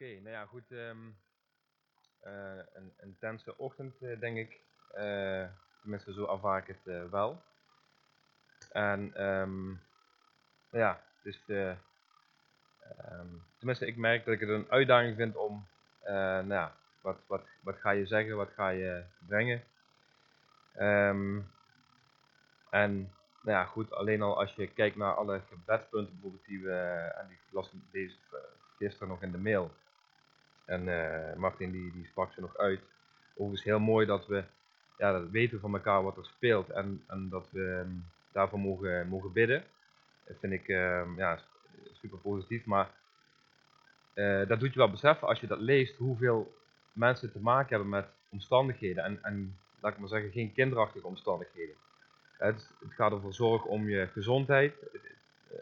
Oké, nou ja, goed. ehm, eh, een intense ochtend, eh, denk ik. Eh, tenminste, zo ervaar ik het wel. En ehm, nou ja, dus tenminste, ik merk dat ik het een uitdaging vind om, nou ja, wat, wat, wat ga je zeggen, wat ga je brengen. En nou ja, goed, alleen al als je kijkt naar alle gebedspunten bijvoorbeeld die we, en die las deze, gisteren nog in de mail. En eh, Martin die, die sprak ze nog uit. Overigens heel mooi dat we ja, dat weten van elkaar wat er speelt en, en dat we ehm, daarvoor mogen, mogen bidden. Dat vind ik ehm, ja, super positief, maar eh, dat doet je wel beseffen als je dat leest hoeveel mensen te maken hebben met omstandigheden en, en laat ik maar zeggen geen kinderachtige omstandigheden. Het, het gaat over zorg om je gezondheid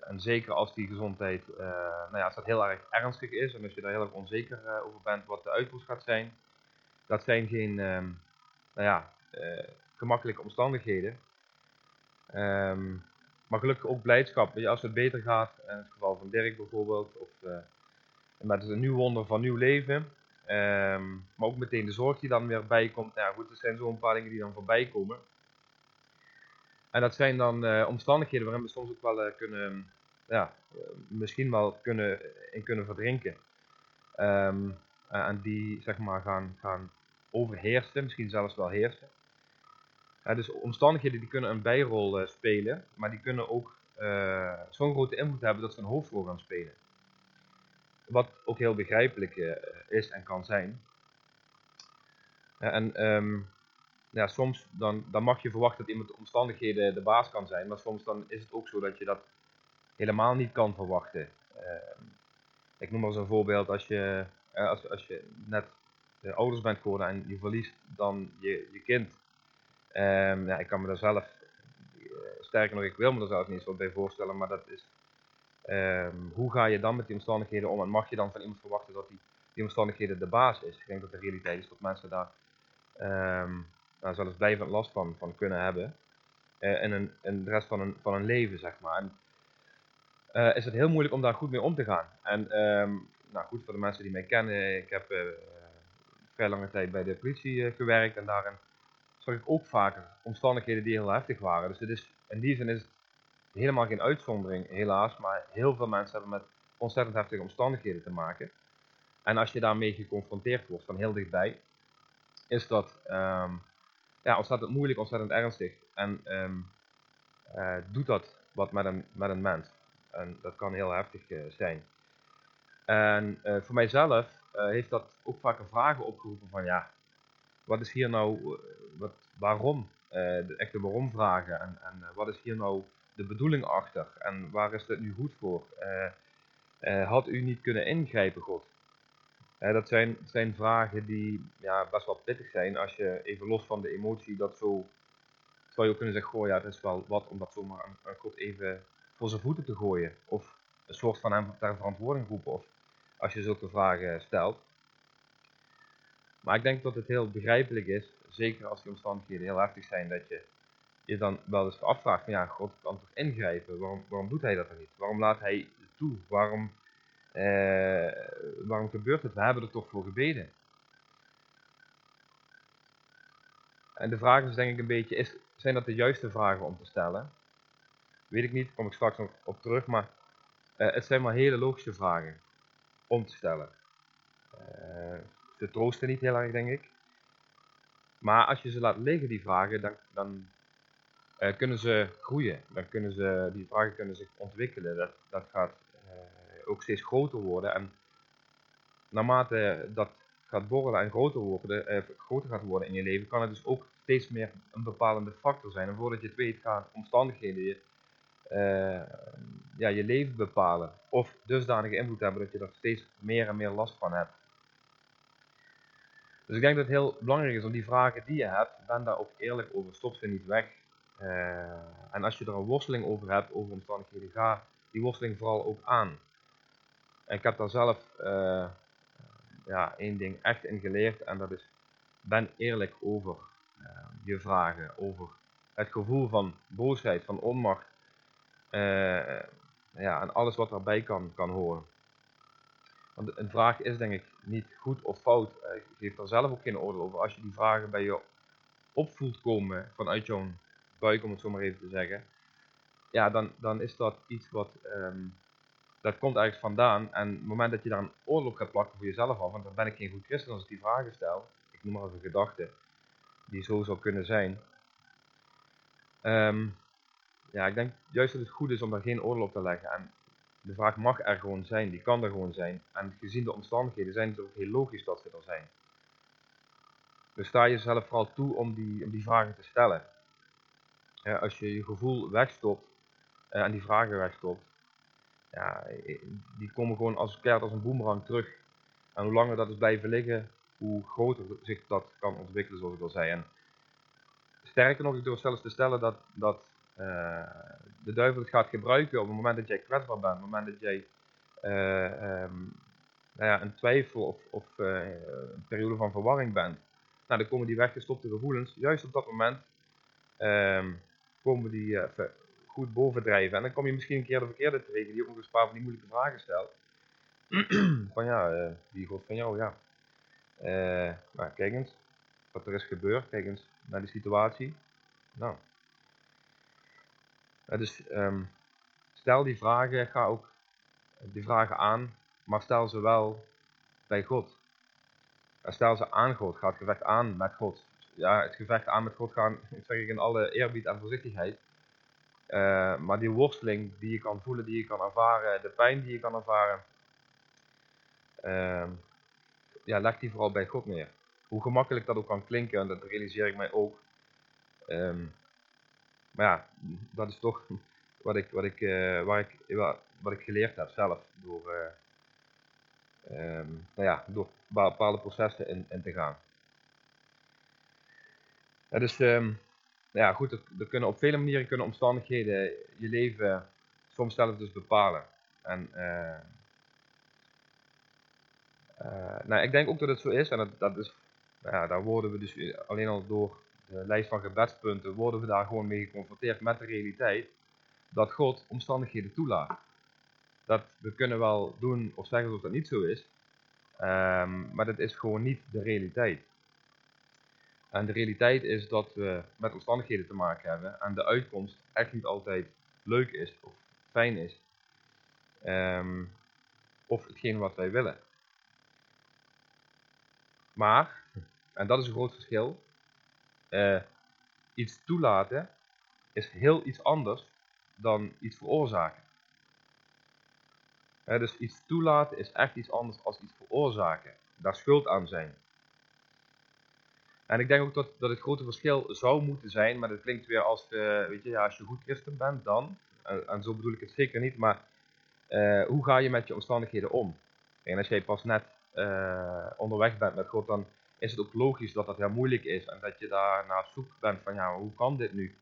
en zeker als die gezondheid eh, nou ja, als dat heel erg ernstig is en als je daar heel erg onzeker eh, over bent wat de uitkomst gaat zijn. Dat zijn geen ehm, nou ja, eh, gemakkelijke omstandigheden. Ehm, maar gelukkig ook blijdschap. Als het beter gaat, in het geval van Dirk bijvoorbeeld, of eh, met een nieuw wonder van nieuw leven. Ehm, maar ook meteen de zorg die dan weer bijkomt. Nou ja, goed, er zijn zo'n paar dingen die dan voorbij komen. En dat zijn dan eh, omstandigheden waarin we soms ook wel eh, kunnen, ja, eh, misschien wel kunnen, in kunnen verdrinken. Ehm, en die zeg maar gaan, gaan overheersen, misschien zelfs wel heersen. Dus omstandigheden die kunnen een bijrol spelen, maar die kunnen ook zo'n grote invloed hebben dat ze een hoofdrol gaan spelen. Wat ook heel begrijpelijk is en kan zijn. En ehm, ja, soms dan, dan mag je verwachten dat iemand de omstandigheden de baas kan zijn, maar soms dan is het ook zo dat je dat helemaal niet kan verwachten. Ehm, ik noem maar eens een voorbeeld, als je, eh, als, als je net ouders bent geworden en je verliest dan je, je kind. Ehm, ja, ik kan me daar zelf, eh, sterker nog, ik wil me er zelf niet zo bij voorstellen, maar dat is, ehm, hoe ga je dan met die omstandigheden om en mag je dan van iemand verwachten dat die, die omstandigheden de baas is? Ik denk dat de realiteit is dat mensen daar nou, zelfs blijvend last van, van kunnen hebben eh, in, een, in de rest van een, van een leven, zeg maar. En, eh, is het heel moeilijk om daar goed mee om te gaan. En ehm, nou goed, voor de mensen die mij kennen, ik heb eh, vrij lange tijd bij de politie gewerkt en daarin zag ik ook vaker omstandigheden die heel heftig waren. Dus het is, in die zin is het helemaal geen uitzondering, helaas, maar heel veel mensen hebben met ontzettend heftige omstandigheden te maken. En als je daarmee geconfronteerd wordt van heel dichtbij, is dat ehm, ja, ontzettend moeilijk, ontzettend ernstig. En eh, doet dat wat met een, met een mens. En dat kan heel heftig eh, zijn. En eh, voor mijzelf heeft dat ook vaker vragen opgeroepen van ja, wat is hier nou, wat, waarom? De echte waarom vragen. En, en wat is hier nou de bedoeling achter? En waar is dit nu goed voor? Had u niet kunnen ingrijpen, God? Dat zijn, vragen die ja, best wel pittig zijn als je even los van de emotie dat zo, zou je ook kunnen zeggen, goh ja, het is wel wat om dat zomaar aan, God even voor zijn voeten te gooien. Of een soort van hem ter verantwoording roepen. Of als je zulke vragen stelt. Maar ik denk dat het heel begrijpelijk is, zeker als die omstandigheden heel heftig zijn, dat je je dan wel eens afvraagt ja, God kan toch ingrijpen? Waarom, waarom doet hij dat dan niet? Waarom laat hij toe? Waarom, eh, waarom gebeurt het? We hebben er toch voor gebeden. En de vraag is denk ik een beetje, is, zijn dat de juiste vragen om te stellen? Weet ik niet, kom ik straks nog op terug, maar eh, het zijn maar hele logische vragen om te stellen. Eh, ze troosten niet heel erg, denk ik. Maar als je ze laat liggen, die vragen, dan, dan kunnen ze groeien. Dan kunnen ze, die vragen kunnen zich ontwikkelen. Dat, gaat ook steeds groter worden. En naarmate dat gaat borrelen en groter, worden, eh, groter gaat worden in je leven, kan het dus ook steeds meer een bepalende factor zijn. En voordat je het weet gaan omstandigheden je, eh, ja, je leven bepalen. Of dusdanige invloed hebben dat je er steeds meer en meer last van hebt. Dus ik denk dat het heel belangrijk is om die vragen die je hebt, ben daar ook eerlijk over. Stop ze niet weg. Eh, en als je er een worsteling over hebt, over omstandigheden, ga die worsteling vooral ook aan. Ik heb daar zelf eh, ja, één ding echt in geleerd en dat is, ben eerlijk over eh, je vragen, over het gevoel van boosheid, van onmacht eh, ja, en alles wat daarbij kan, kan horen. Want een vraag is denk ik niet goed of fout. Uh, geef er zelf ook geen oordeel over. Als je die vragen bij je opvoelt komen vanuit jouw buik, om het zo maar even te zeggen. Ja, dan, dan is dat iets wat, ehm, dat komt ergens vandaan. En het moment dat je daar een oordeel op gaat plakken voor jezelf af, want dan ben ik geen goed christen als ik die vragen stel. Ik noem maar even een gedachte die zo zou kunnen zijn. Um, ja, ik denk juist dat het goed is om daar geen oordeel op te leggen. En de vraag mag er gewoon zijn, die kan er gewoon zijn. En gezien de omstandigheden zijn het ook heel logisch dat ze er zijn. Dus sta jezelf vooral toe om die, die vragen te stellen. Ja, als je je gevoel wegstopt uh, en die vragen wegstopt, ja, die komen gewoon als, als een boemerang terug. En hoe langer dat is blijven liggen, hoe groter zich dat kan ontwikkelen, zoals ik al zei. En sterker nog, ik durf zelfs te stellen dat, dat uh, de duivel het gaat gebruiken op het moment dat jij kwetsbaar bent, op het moment dat jij uh, nou ja, een twijfel of, of uh, een periode van verwarring bent. Nou, dan komen die weggestopte gevoelens, juist op dat moment um, komen die goed bovendrijven. En dan kom je misschien een keer de verkeerde tegen die ook nog een paar van die moeilijke vragen stelt. van ja, wie God van jou, ja. nou, kijk eens, wat er is gebeurd, kijk eens naar die situatie. Nou, dus um, stel die vragen, ga ook die vragen aan, maar stel ze wel bij God. En stel ze aan God, ga het gevecht aan met God. Ja, het gevecht aan met God gaan, zeg ik in alle eerbied en voorzichtigheid. Uh, maar die worsteling die je kan voelen, die je kan ervaren, de pijn die je kan ervaren, uh, ja, leg die vooral bij God neer. Hoe gemakkelijk dat ook kan klinken, en dat realiseer ik mij ook. Um, maar ja, dat is toch wat ik, wat ik, uh, ik, wat ik geleerd heb zelf. Door, uh, um, nou ja, door bepaalde processen in, te gaan. Ja, dus um, ja, goed, er, er, kunnen op vele manieren kunnen omstandigheden je leven soms zelf dus bepalen. En uh, nou, ik denk ook dat het zo is, en dat, dat is, nou ja, daar worden we dus alleen al door de lijst van gebedspunten, worden we daar gewoon mee geconfronteerd met de realiteit dat God omstandigheden toelaat. Dat we kunnen wel doen of zeggen alsof dat niet zo is, um, maar dat is gewoon niet de realiteit. En de realiteit is dat we met omstandigheden te maken hebben en de uitkomst echt niet altijd leuk is of fijn is. Um, of hetgeen wat wij willen. Maar, en dat is een groot verschil, uh, iets toelaten is heel iets anders dan iets veroorzaken. Dus iets toelaten is echt iets anders dan iets veroorzaken. Daar schuld aan zijn. En ik denk ook dat, dat het grote verschil zou moeten zijn, maar dat klinkt weer als, uh, weet je, ja, als je goed christen bent dan, en, en, zo bedoel ik het zeker niet, maar hoe ga je met je omstandigheden om? En als jij pas net onderweg bent met God, dan is het ook logisch dat dat heel moeilijk is en dat je daar naar zoek bent van ja, hoe kan dit nu?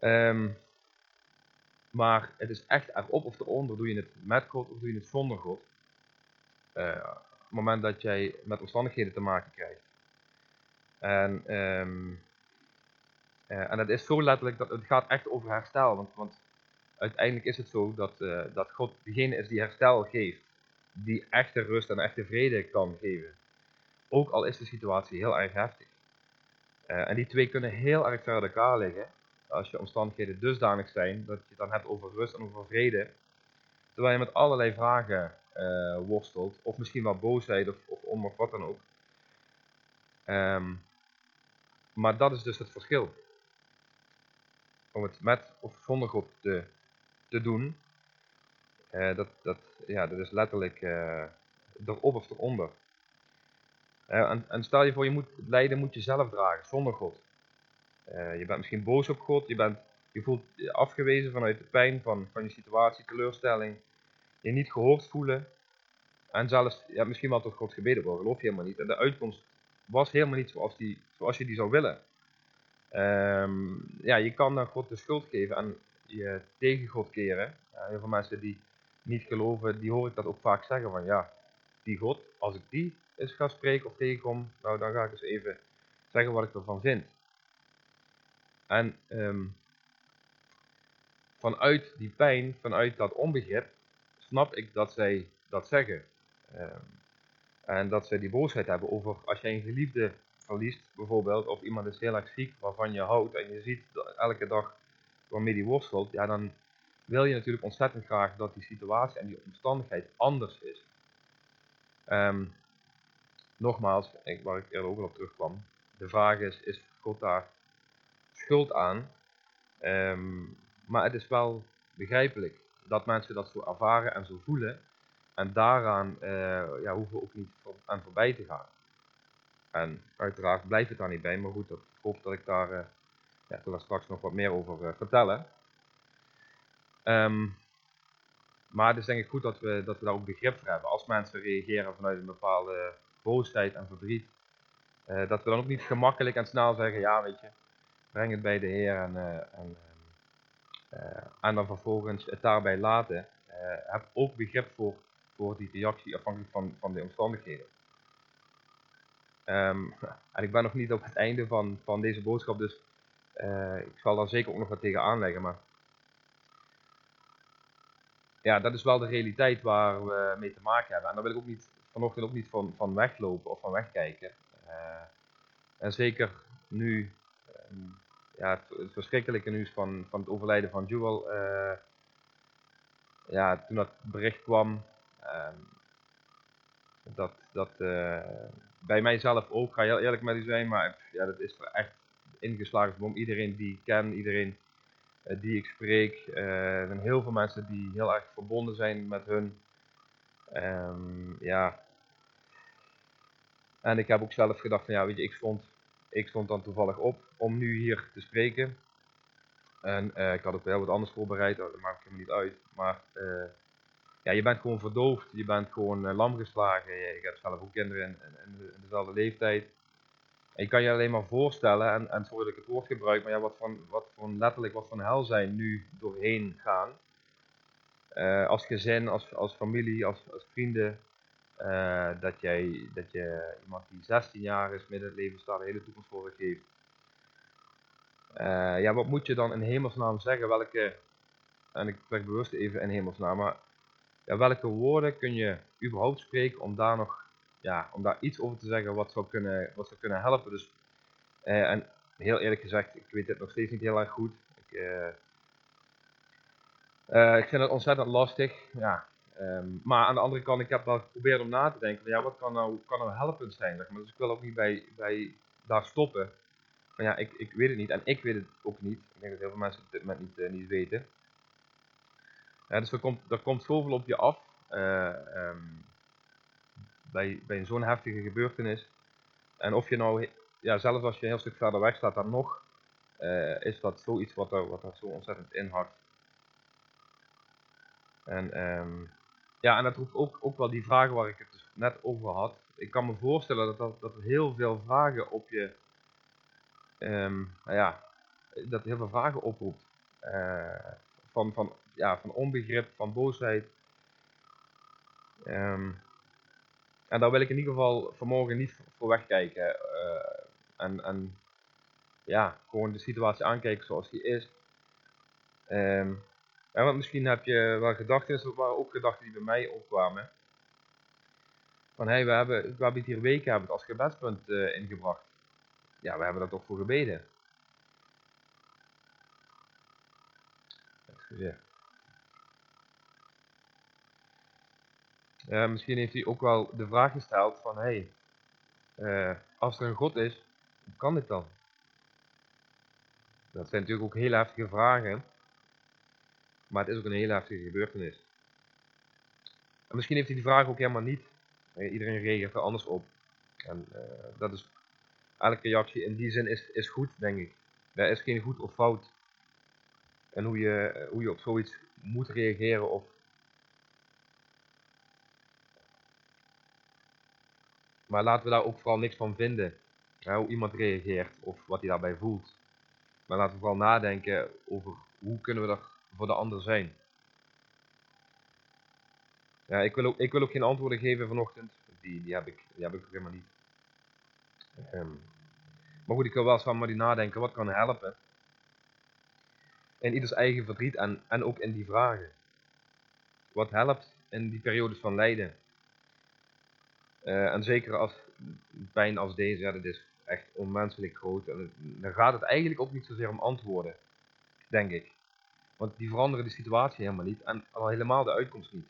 Um, maar het is echt erop of eronder, doe je het met God of doe je het zonder God. Op het moment dat jij met omstandigheden te maken krijgt. En, um, uh, en dat is zo letterlijk, dat het gaat echt over herstel. Want, want uiteindelijk is het zo dat, uh, dat God degene is die herstel geeft. Die echte rust en echte vrede kan geven. Ook al is de situatie heel erg heftig. Uh, en die twee kunnen heel erg ver elkaar liggen. Als je omstandigheden dusdanig zijn dat je het dan hebt over rust en over vrede. Terwijl je met allerlei vragen worstelt. Of misschien wel boosheid of, of of wat dan ook. Um, maar dat is dus het verschil. Om het met of zonder God te, te doen. Uh, dat, dat, ja, dat is letterlijk uh, erop of eronder. Uh, en, stel je voor, je moet het lijden moet je zelf dragen, zonder God. Uh, je bent misschien boos op God, je, bent, je voelt je afgewezen vanuit de pijn van, van je situatie, teleurstelling. Je niet gehoord voelen. En zelfs, ja, misschien wel tot God gebeden worden, geloof je helemaal niet. En de uitkomst was helemaal niet zoals, die, zoals je die zou willen. Um, ja, je kan dan God de schuld geven en je tegen God keren. Uh, heel veel mensen die niet geloven, die hoor ik dat ook vaak zeggen van ja, die God, als ik die eens ga spreken of tegenkom, nou dan ga ik eens even zeggen wat ik ervan vind. En um, vanuit die pijn, vanuit dat onbegrip, snap ik dat zij dat zeggen. Ehm, en dat ze die boosheid hebben over als jij een geliefde verliest, bijvoorbeeld, of iemand is heel erg ziek waarvan je houdt en je ziet elke dag waarmee die worstelt, ja, dan wil je natuurlijk ontzettend graag dat die situatie en die omstandigheid anders is. Ehm, nogmaals, waar ik eerder ook al op terugkwam, de vraag is, is God daar schuld aan? Ehm, maar het is wel begrijpelijk dat mensen dat zo ervaren en zo voelen. En daaraan uh, ja, hoeven we ook niet aan voorbij te gaan. En uiteraard blijft het daar niet bij, maar goed, dat, ik hoop dat ik daar, uh, ja, ik wil straks nog wat meer over uh, vertellen. Um, maar het is denk ik goed dat we, dat we daar ook begrip voor hebben. Als mensen reageren vanuit een bepaalde boosheid en verdriet, dat we dan ook niet gemakkelijk en snel zeggen, ja weet je, breng het bij de Heer en, en, en dan vervolgens het daarbij laten. heb ook begrip voor, voor die reactie afhankelijk van, van de omstandigheden. Um, en ik ben nog niet op het einde van, van deze boodschap, dus uh, ik zal daar zeker ook nog wat tegen aanleggen. Maar ja, dat is wel de realiteit waar we mee te maken hebben. En daar wil ik ook niet, vanochtend ook niet van, van weglopen of van wegkijken. Uh, en zeker nu, um, ja, het, verschrikkelijke nieuws van, van het overlijden van Jewel. Uh, ja, toen dat bericht kwam, dat, dat bij mijzelf ook, ga heel eerlijk met u zijn, maar ja, dat is echt ingeslagen bom. Iedereen die ik ken, iedereen uh, die ik spreek, er zijn heel veel mensen die heel erg verbonden zijn met hun. Um, ja. En ik heb ook zelf gedacht van ja, weet je, ik stond, ik stond dan toevallig op om nu hier te spreken. En ik had ook wel wat anders voorbereid, dat maakt helemaal niet uit. Maar ja, je bent gewoon verdoofd, je bent gewoon uh, lam geslagen. Je, ik heb zelf ook kinderen in, dezelfde leeftijd. En je kan je alleen maar voorstellen, en, en sorry ik het woord gebruik, maar ja, wat van, wat van letterlijk wat van hel zijn nu doorheen gaan. Uh, als gezin, als, als familie, als, als vrienden. Uh, dat, jij, dat je iemand die 16 jaar is, midden in het leven staat, de hele toekomst voor geeft. Ja, wat moet je dan in hemelsnaam zeggen? Welke, en ik spreek bewust even in hemelsnaam, maar ja, welke woorden kun je überhaupt spreken om daar nog ja, om daar iets over te zeggen wat zou kunnen, wat zou kunnen helpen. Dus, uh, en heel eerlijk gezegd, ik weet het nog steeds niet heel erg goed. Ik, uh, uh, ik vind het ontzettend lastig. Ja. Um, maar aan de andere kant, ik heb wel geprobeerd om na te denken van ja, wat kan nou, kan nou helpend zijn? Maar. Dus ik wil ook niet bij, bij daar stoppen. Maar ja, ik, ik weet het niet en ik weet het ook niet. Ik denk dat heel veel mensen het op dit moment niet, niet weten. Ja, dus er komt, er komt zoveel op je af. Um, bij, bij zo'n heftige gebeurtenis. En of je nou, ja, zelfs als je een heel stuk verder weg staat, dan nog uh, is dat zoiets wat er, wat er zo ontzettend inhakt. En, um, ja, en dat roept ook, ook wel die vragen waar ik het dus net over had. Ik kan me voorstellen dat, dat, dat heel veel vragen op je, um, nou ja, dat heel veel vragen oproept. Uh, van, van ja, van onbegrip, van boosheid. Um, en daar wil ik in ieder geval vanmorgen niet voor wegkijken. Uh, en, en ja, gewoon de situatie aankijken zoals die is. Um, ja, want misschien heb je wel gedachten, er waren ook gedachten die bij mij opkwamen. Van hey, we hebben, we hebben het hier weken hebben het als gebedspunt uh, ingebracht. Ja, we hebben daar toch voor gebeden. Excuseer. Uh, misschien heeft hij ook wel de vraag gesteld van, hey, uh, als er een God is, hoe kan dit dan? Dat zijn natuurlijk ook heel heftige vragen, maar het is ook een heel heftige gebeurtenis. En misschien heeft hij die vraag ook helemaal niet. Uh, iedereen reageert er anders op. En dat is, elke reactie in die zin is, is goed, denk ik. Er is geen goed of fout. En hoe je, hoe je op zoiets moet reageren of Maar laten we daar ook vooral niks van vinden. hoe iemand reageert of wat hij daarbij voelt. Maar laten we vooral nadenken over hoe kunnen we er voor de ander zijn. Ja, ik wil ook, ik wil ook geen antwoorden geven vanochtend. Die, die, heb, ik, die heb ik helemaal niet. Um, maar goed, ik wil wel eens van die nadenken. Wat kan helpen? In ieders eigen verdriet en, en ook in die vragen. Wat helpt in die periodes van lijden. En zeker als pijn als deze, ja, dat is echt onmenselijk groot. En dan gaat het eigenlijk ook niet zozeer om antwoorden, denk ik. Want die veranderen de situatie helemaal niet en al helemaal de uitkomst niet.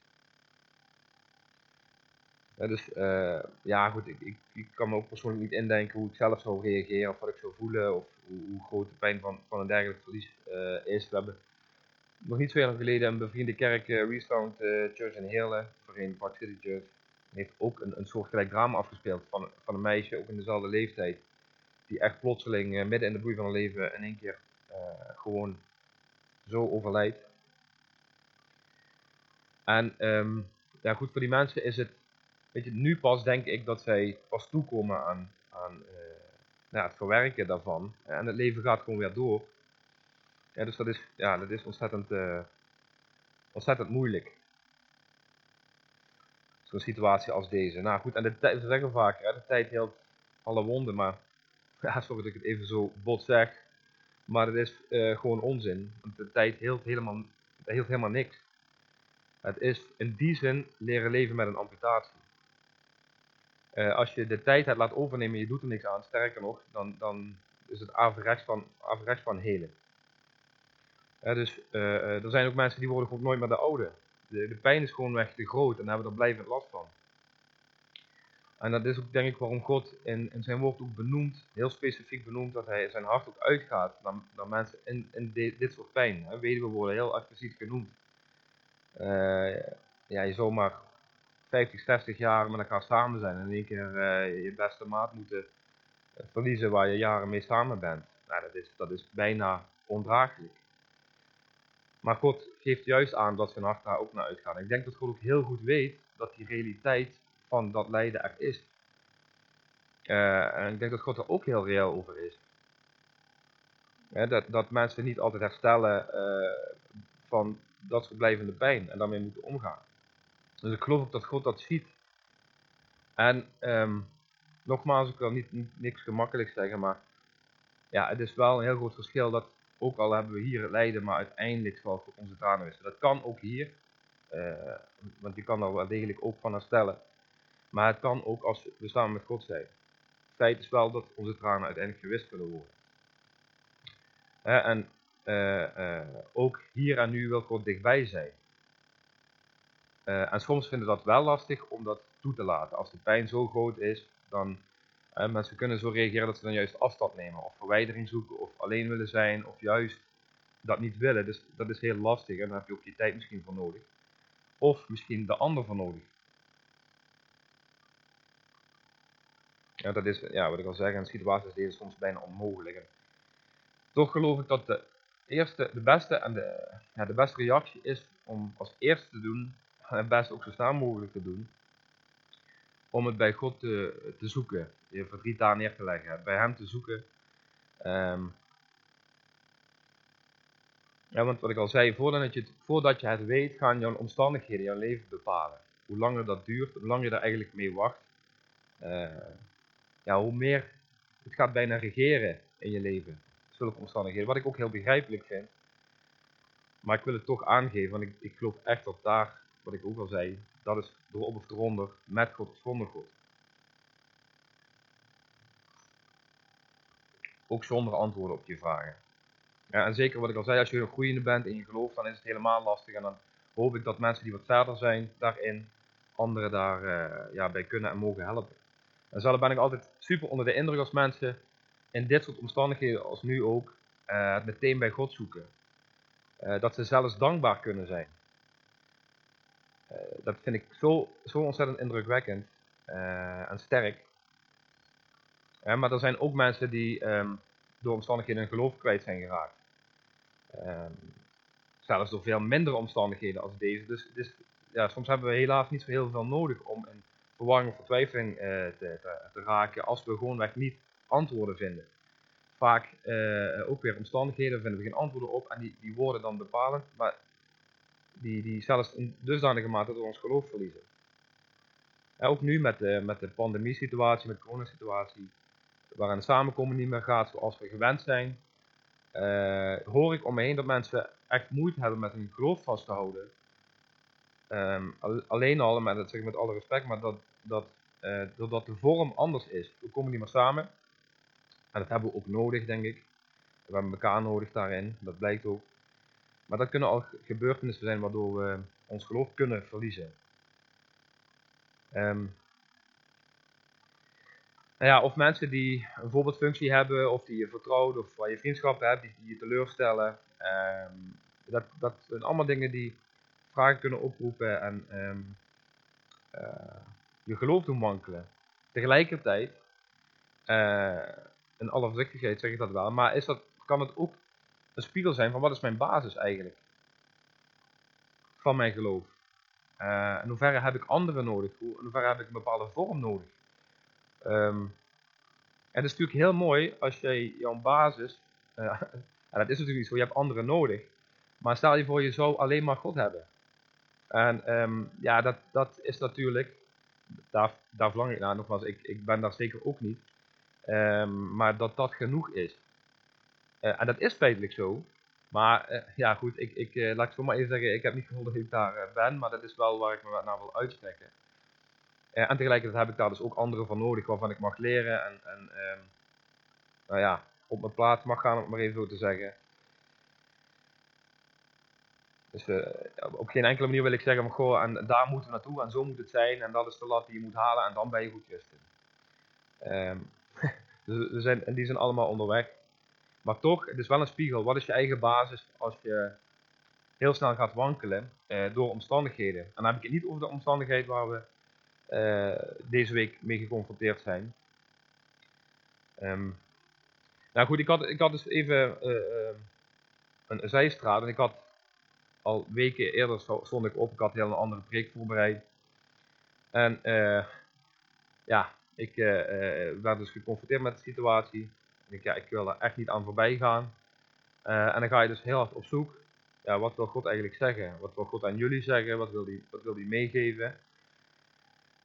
Dus uh, ja, goed, ik, ik, ik, kan me ook persoonlijk niet indenken hoe ik zelf zou reageren of wat ik zou voelen of hoe, hoe groot de pijn van, van een dergelijk verlies uh, is. We hebben nog niet zo lang geleden een bevriende kerk, uh, Restound Church in Heerlen, voorheen Park City Church, heeft ook een, een soortgelijk drama afgespeeld van, van een meisje, ook in dezelfde leeftijd, die echt plotseling midden in de bloei van haar leven in één keer gewoon zo overlijdt. En um, ja, goed, voor die mensen is het weet je, nu pas denk ik dat zij pas toekomen aan, aan nou, het verwerken daarvan. En het leven gaat gewoon weer door. Ja, dus dat is, ja, dat is ontzettend, ontzettend moeilijk. Zo'n situatie als deze. Nou goed, en de tijd, we zeggen vaker, hè, de tijd heelt alle wonden, maar ja, sorry dat ik het even zo bot zeg. Maar het is uh, gewoon onzin. Want de tijd heelt helemaal, heelt helemaal niks. Het is in die zin leren leven met een amputatie. Uh, als je de tijd hebt laat overnemen en je doet er niks aan, sterker nog, dan, dan is het averechts van, averechts van helen. Uh, dus er zijn ook mensen die worden gewoon nooit meer de oude. De, pijn is gewoon weg te groot en hebben er blijvend last van. En dat is ook denk ik waarom God in, in zijn woord ook benoemt, heel specifiek benoemt, dat hij zijn hart ook uitgaat naar, naar mensen in, in dit soort pijn. Hè. we worden heel expliciet genoemd. ja, je zomaar 50, 60 jaar met elkaar samen zijn en in één keer uh, je beste maat moeten eh, verliezen waar je jaren mee samen bent. Nou, dat, is, dat is bijna ondraaglijk. Maar God geeft juist aan dat zijn hart daar ook naar uitgaat. ik denk dat God ook heel goed weet dat die realiteit van dat lijden er is. Uh, en ik denk dat God er ook heel reëel over is. dat, dat mensen niet altijd herstellen uh, van dat soort blijvende pijn en daarmee moeten omgaan. Dus ik geloof ook dat God dat ziet. En um, nogmaals, ik wil niet, niks gemakkelijk zeggen, maar ja, het is wel een heel groot verschil dat ook al hebben we hier lijden, maar uiteindelijk zal onze tranen wissen. Dat kan ook hier, uh, want je kan er wel degelijk ook van herstellen. Maar het kan ook als we samen met God zijn. Het feit is wel dat onze tranen uiteindelijk gewist kunnen worden. En uh, ook hier en nu wil God dichtbij zijn. En soms vinden dat wel lastig om dat toe te laten. Als de pijn zo groot is, dan uh, mensen kunnen zo reageren dat ze dan juist afstand nemen. Of verwijdering zoeken, of alleen willen zijn, of juist dat niet willen. Dus dat is heel lastig en daar heb je ook je tijd misschien voor nodig. Of misschien de ander voor nodig. Ja, dat is, ja, wat ik al zeg, in situaties deze soms bijna onmogelijk. En toch geloof ik dat de eerste, de beste en de, ja, de beste reactie is om als eerste te doen het best ook zo snel mogelijk te doen. Om het bij God te, te zoeken. Je verdriet daar neer te leggen. Bij hem te zoeken. Um, ja, want wat ik al zei, voordat je, het, voordat je het weet, gaan jouw omstandigheden jouw leven bepalen. Hoe langer dat duurt, hoe langer je daar eigenlijk mee wacht. Uh, ja, hoe meer het gaat bijna regeren in je leven. Zulke omstandigheden. Wat ik ook heel begrijpelijk vind. Maar ik wil het toch aangeven, want ik, ik geloof echt dat daar wat ik ook al zei, dat is door op of eronder, met God of zonder God. Ook zonder antwoorden op je vragen. Ja, en zeker wat ik al zei, als je een groeiende bent in je geloof, dan is het helemaal lastig. En dan hoop ik dat mensen die wat verder zijn daarin, anderen daar uh, ja, bij kunnen en mogen helpen. En zelf ben ik altijd super onder de indruk als mensen in dit soort omstandigheden, als nu ook, uh, het meteen bij God zoeken. Uh, dat ze zelfs dankbaar kunnen zijn. Eh, dat vind ik zo, zo ontzettend indrukwekkend eh, en sterk. Maar er zijn ook mensen die ehm, door omstandigheden hun geloof kwijt zijn geraakt. Ehm, zelfs door veel mindere omstandigheden als deze. Dus, dus ja, soms hebben we helaas niet zo heel veel nodig om in verwarring of vertwijfeling uh, te, te, te, raken als we gewoonweg niet antwoorden vinden. Vaak uh, ook weer omstandigheden vinden we geen antwoorden op en die, die worden dan bepalend, maar die, die zelfs in dusdanige mate door ons geloof verliezen. En ook nu met de, met de pandemie-situatie, met de coronasituatie, waarin de samenkoming niet meer gaat zoals we gewend zijn, uh, hoor ik om me heen dat mensen echt moeite hebben met hun geloof vast te houden. ehm, alleen al, maar dat zeg ik met alle respect, maar dat, dat uh, doordat de vorm anders is. We komen niet meer samen. En dat hebben we ook nodig, denk ik. We hebben elkaar nodig daarin, dat blijkt ook. Maar dat kunnen al gebeurtenissen zijn waardoor we ons geloof kunnen verliezen. Um, ja, of mensen die een voorbeeldfunctie hebben, of die je vertrouwt, of waar je vriendschappen hebt, die, die je teleurstellen. Um, dat, dat zijn allemaal dingen die vragen kunnen oproepen en um, uh, je geloof doen wankelen. Tegelijkertijd, uh, in alle voorzichtigheid zeg ik dat wel, maar is dat, kan het ook een spiegel zijn van wat is mijn basis eigenlijk? Van mijn geloof. Uh, in hoeverre heb ik anderen nodig? In hoeverre heb ik een bepaalde vorm nodig? Um, het is natuurlijk heel mooi als jij jouw basis, en dat is natuurlijk niet zo, je hebt anderen nodig. Maar stel je voor, je zou alleen maar God hebben. En um, ja, dat, dat is natuurlijk, daar, daar verlang ik naar, nogmaals, ik, ik ben daar zeker ook niet. Um, maar dat dat genoeg is. Uh, en dat is feitelijk zo. Maar uh, ja, goed, ik, ik, laat ik zo maar even zeggen, ik heb niet gevoeld dat ik daar ben, maar dat is wel waar ik me naar wil uitstrekken. En tegelijkertijd heb ik daar dus ook anderen van nodig waarvan ik mag leren en, en um, nou ja, op mijn plaats mag gaan, om het maar even zo te zeggen. Dus op geen enkele manier wil ik zeggen van goh, en daar moeten we naartoe en zo moet het zijn en dat is de lat die je moet halen en dan ben je goed christen. Um, dus we zijn, die zijn allemaal onderweg. Maar toch, het is wel een spiegel. Wat is je eigen basis als je heel snel gaat wankelen eh, door omstandigheden? En dan heb ik het niet over de omstandigheid waar we eh, deze week mee geconfronteerd zijn. Um, nou goed, ik had, ik had dus even uh, een, een zijstraat en ik had al weken eerder stond ik op, ik had heel een andere preek voorbereid. En ja, ik werd dus geconfronteerd met de situatie. En ik, ja, ik wil er echt niet aan voorbij gaan. En dan ga je dus heel hard op zoek. Ja, wat wil God eigenlijk zeggen? Wat wil God aan jullie zeggen? Wat wil hij meegeven?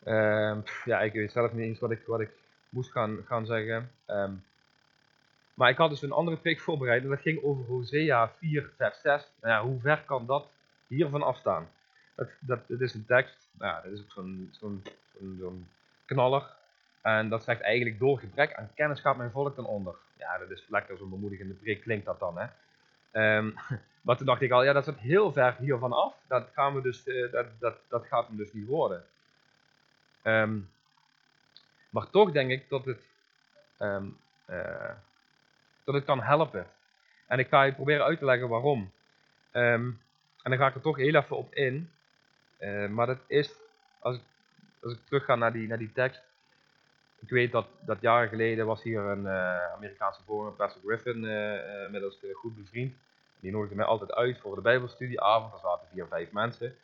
Uh, ja, ik weet zelf niet eens wat ik, wat ik moest gaan, gaan zeggen. Um, maar ik had dus een andere preek voorbereid en dat ging over Hosea 4, vers 6. Nou ja, hoe ver kan dat hiervan afstaan? Dat, dat, dat is een tekst, nou ja, dat is ook zo'n zo'n knaller. En dat zegt eigenlijk door gebrek aan kennis gaat mijn volk ten onder. Ja, dat is lekker zo'n bemoedigende preek klinkt dat dan, hè. Um, maar toen dacht ik al, ja, dat zit heel ver hiervan af. Dat, gaan we dus, uh, dat, dat, dat gaat hem dus niet worden. Um, maar toch denk ik dat het, um, uh, dat het kan helpen. En ik ga je proberen uit te leggen waarom. en dan ga ik er toch heel even op in. Uh, maar dat is, als ik, als ik terug ga naar die, naar die tekst, ik weet dat, dat jaren geleden was hier een uh, Amerikaanse vorm, Pastor Griffin, inmiddels goed bevriend. Die nodigde mij altijd uit voor de bijbelstudieavond. Er zaten vier, vijf mensen.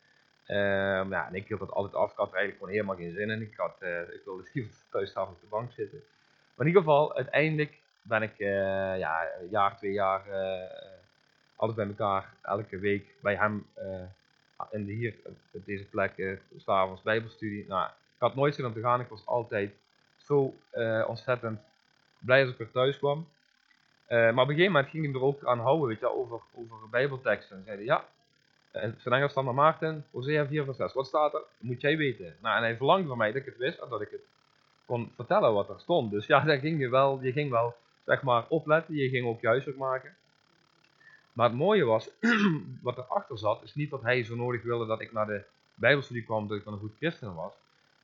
Um, ja, en ik hield dat altijd af. Ik had er eigenlijk gewoon helemaal geen zin in. Ik, had, ik wilde liever thuis op de bank zitten. Maar in ieder geval, uiteindelijk ben ik ja, een jaar, twee jaar altijd bij elkaar, elke week bij hem in de, hier, op deze plek, uh, s'avonds bijbelstudie. Nou, ik had nooit zin om te gaan. Ik was altijd zo ontzettend blij als ik weer thuis kwam. Maar op een gegeven moment ging hij er ook aan houden, weet je, over, over bijbelteksten. Ja, en zijn Engels naar Maarten, Hosea 4 vers 6, wat staat er? moet jij weten. Nou, en hij verlangde van mij dat ik het wist en dat ik het kon vertellen wat er stond. Dus ja, daar ging je wel, je ging wel, zeg maar, opletten, je ging ook juist maken. Maar het mooie was, wat erachter zat, is niet dat hij zo nodig wilde dat ik naar de bijbelstudie kwam, dat ik dan een goed christen was.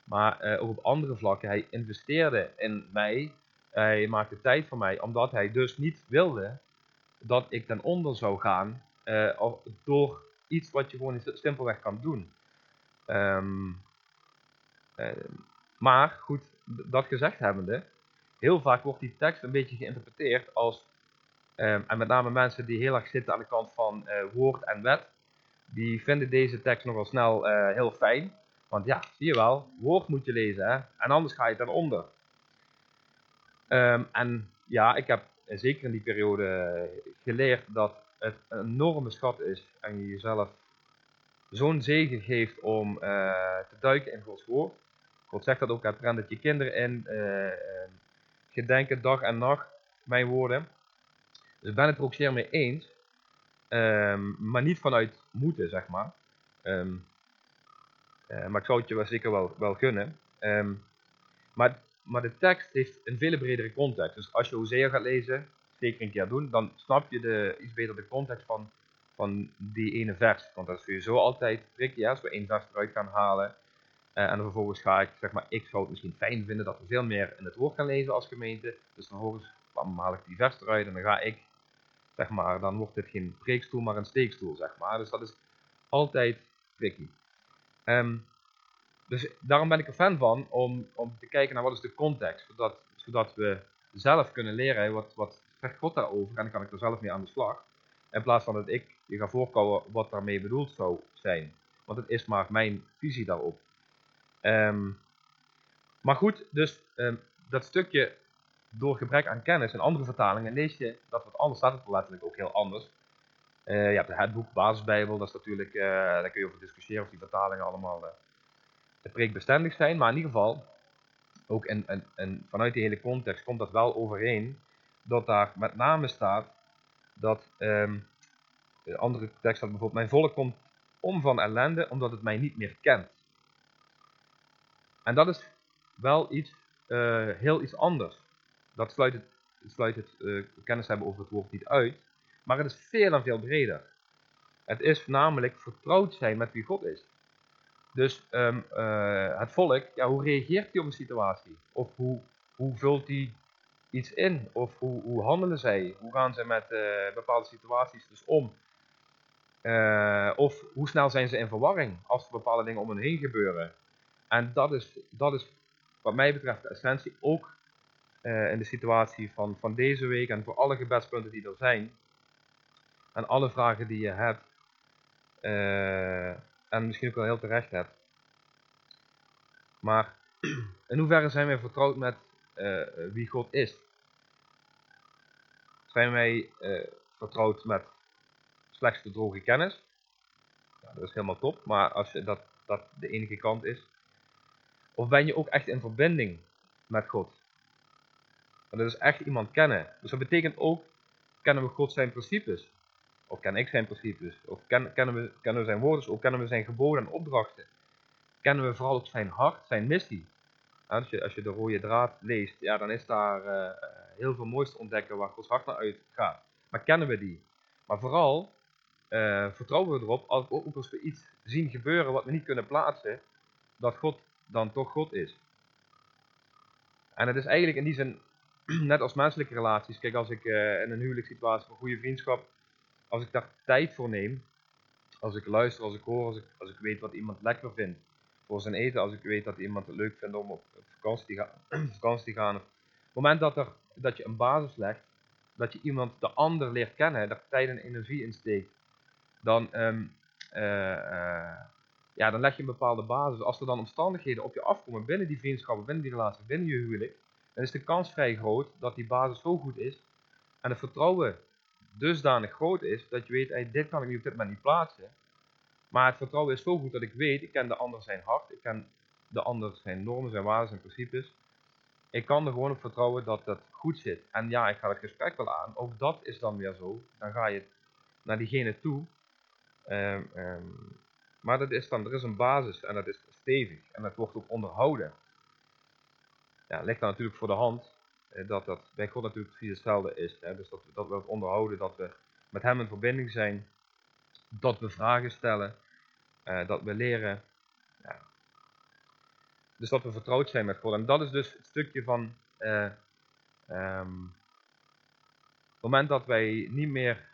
Maar uh, ook op andere vlakken. Hij investeerde in mij. Hij maakte tijd voor mij. Omdat hij dus niet wilde dat ik ten onder zou gaan. Uh, door iets wat je gewoon simpelweg kan doen. Um, uh, maar goed, dat gezegd hebbende. Heel vaak wordt die tekst een beetje geïnterpreteerd als. Um, en met name mensen die heel erg zitten aan de kant van woord en wet. Die vinden deze tekst nogal snel heel fijn. Want ja, zie je wel, woord moet je lezen, hè? en anders ga je ten onder. Um, en ja, ik heb zeker in die periode geleerd dat het een enorme schat is en je jezelf zo'n zegen geeft om uh, te duiken in Gods woord. God zegt dat ook, hij dat je kinderen in, uh, gedenken dag en nacht, mijn woorden. Dus ben het er ook zeer mee eens, um, maar niet vanuit moeten, zeg maar. Um, maar ik zou het je wel zeker wel, wel gunnen. Ehm, maar, maar de tekst heeft een veel bredere context. Dus als je Hosea gaat lezen, zeker een keer doen, dan snap je de, iets beter de context van, van die ene vers. Want dat is sowieso altijd tricky, als we één vers eruit gaan halen. Uh, en vervolgens ga ik, zeg maar, ik zou het misschien fijn vinden dat we veel meer in het woord gaan lezen als gemeente. Dus vervolgens dan haal ik die vers eruit en dan ga ik, zeg maar, dan wordt dit geen preekstoel, maar een steekstoel, zeg maar. Dus dat is altijd tricky. Um, dus daarom ben ik er fan van om, om te kijken naar wat is de context, zodat, zodat we zelf kunnen leren wat, wat zegt God daarover en dan kan ik er zelf mee aan de slag. In plaats van dat ik je ga voorkomen wat daarmee bedoeld zou zijn. Want het is maar mijn visie daarop. Um, maar goed, dus um, dat stukje door gebrek aan kennis en andere vertalingen lees je dat wat anders staat het letterlijk ook heel anders. Uh, je hebt het boek Basisbijbel, dat is natuurlijk, uh, daar kun je over discussiëren of die vertalingen allemaal uh, preekbestendig zijn. Maar in ieder geval, ook in, in, vanuit die hele context komt dat wel overeen. Dat daar met name staat dat, um, de andere tekst staat bijvoorbeeld, mijn volk komt om van ellende omdat het mij niet meer kent. En dat is wel iets, heel iets anders dat sluit het, sluit het uh, kennis hebben over het woord niet uit. Maar het is veel en veel breder. Het is namelijk vertrouwd zijn met wie God is. Dus um, uh, het volk, ja, hoe reageert hij op een situatie? Of hoe, hoe vult hij iets in? Of hoe, hoe handelen zij? Hoe gaan ze met uh, bepaalde situaties dus om? Uh, of hoe snel zijn ze in verwarring als er bepaalde dingen om hen heen gebeuren? En dat is, dat is wat mij betreft de essentie ook uh, in de situatie van, van deze week en voor alle gebedspunten die er zijn. En alle vragen die je hebt. En misschien ook wel heel terecht hebt. Maar in hoeverre zijn wij vertrouwd met uh, wie God is? Zijn wij vertrouwd met slechts de droge kennis? Ja, dat is helemaal top, maar als je dat, dat de enige kant is. Of ben je ook echt in verbinding met God? Maar dat is echt iemand kennen. Dus dat betekent ook, kennen we God zijn principes? Of ken ik zijn principes? Of ken, kennen, we, kennen we zijn woorden? Of kennen we zijn geboden en opdrachten? Kennen we vooral ook zijn hart, zijn missie? Als, je, als je de rode draad leest, ja, dan is daar uh, heel veel moois te ontdekken waar Gods hart naar uitgaat. Maar kennen we die? Maar vooral uh, vertrouwen we erop, als, ook als we iets zien gebeuren wat we niet kunnen plaatsen, dat God dan toch God is. En het is eigenlijk in die zin net als menselijke relaties. Kijk, als ik in een huwelijkssituatie, een goede vriendschap, als ik daar tijd voor neem, als ik luister, als ik hoor, als ik, als ik weet wat iemand lekker vindt voor zijn eten, als ik weet dat iemand het leuk vindt om op vakantie te gaan, vakantie gaan. Op het moment dat, er, dat je een basis legt, dat je iemand, de ander leert kennen, daar tijd en energie in steekt, dan, um, uh, uh, ja, dan leg je een bepaalde basis. Als er dan omstandigheden op je afkomen binnen die vriendschappen, binnen die relatie, binnen je huwelijk, dan is de kans vrij groot dat die basis zo goed is en het vertrouwen dusdanig groot is dat je weet, hey, dit kan ik nu op dit moment niet plaatsen. Maar het vertrouwen is zo goed dat ik weet, ik ken de ander zijn hart, ik ken de ander zijn normen, zijn waarden, zijn principes. Ik kan er gewoon op vertrouwen dat dat goed zit. En ja, ik ga het gesprek wel aan. Ook dat is dan weer zo. Dan ga je naar diegene toe. Um, um, maar dat is dan, er is een basis en dat is stevig. En dat wordt ook onderhouden ja, ligt dan natuurlijk voor de hand eh, dat dat bij God natuurlijk precies hetzelfde is. Hè? Dus dat, dat we het onderhouden, dat we met Hem in verbinding zijn, dat we vragen stellen, eh, dat we leren. Ja. Dus dat we vertrouwd zijn met God. En dat is dus het stukje van uh, um, het moment dat wij niet meer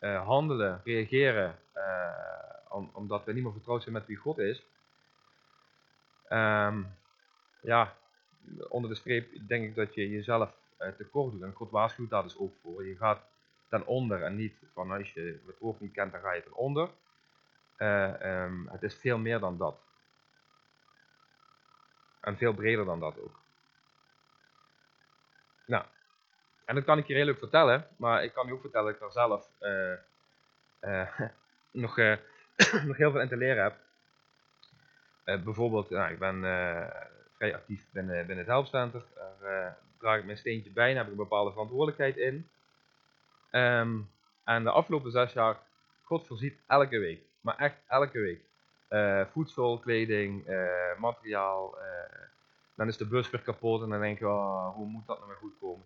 uh, handelen, reageren, om, omdat we niet meer vertrouwd zijn met wie God is. Um, ja, onder de streep denk ik dat je jezelf tekort doet. En God waarschuwt daar dus ook voor. Je gaat ten onder en niet van als je het woord niet kent, dan ga je ten onder. Uh, um, het is veel meer dan dat. En veel breder dan dat ook. Nou, en dat kan ik je leuk vertellen, maar ik kan je ook vertellen dat ik daar zelf uh, nog, nog heel veel in te leren heb. bijvoorbeeld, nou, ik ben vrij actief binnen, binnen het Helpcenter. Daar draag ik mijn steentje bij en heb ik een bepaalde verantwoordelijkheid in. Um, en de afgelopen zes jaar, God voorziet elke week. Maar echt elke week. eh, voedsel, kleding, eh, materiaal. eh, dan is de bus weer kapot en dan denk je, oh, hoe moet dat nou weer goed komen?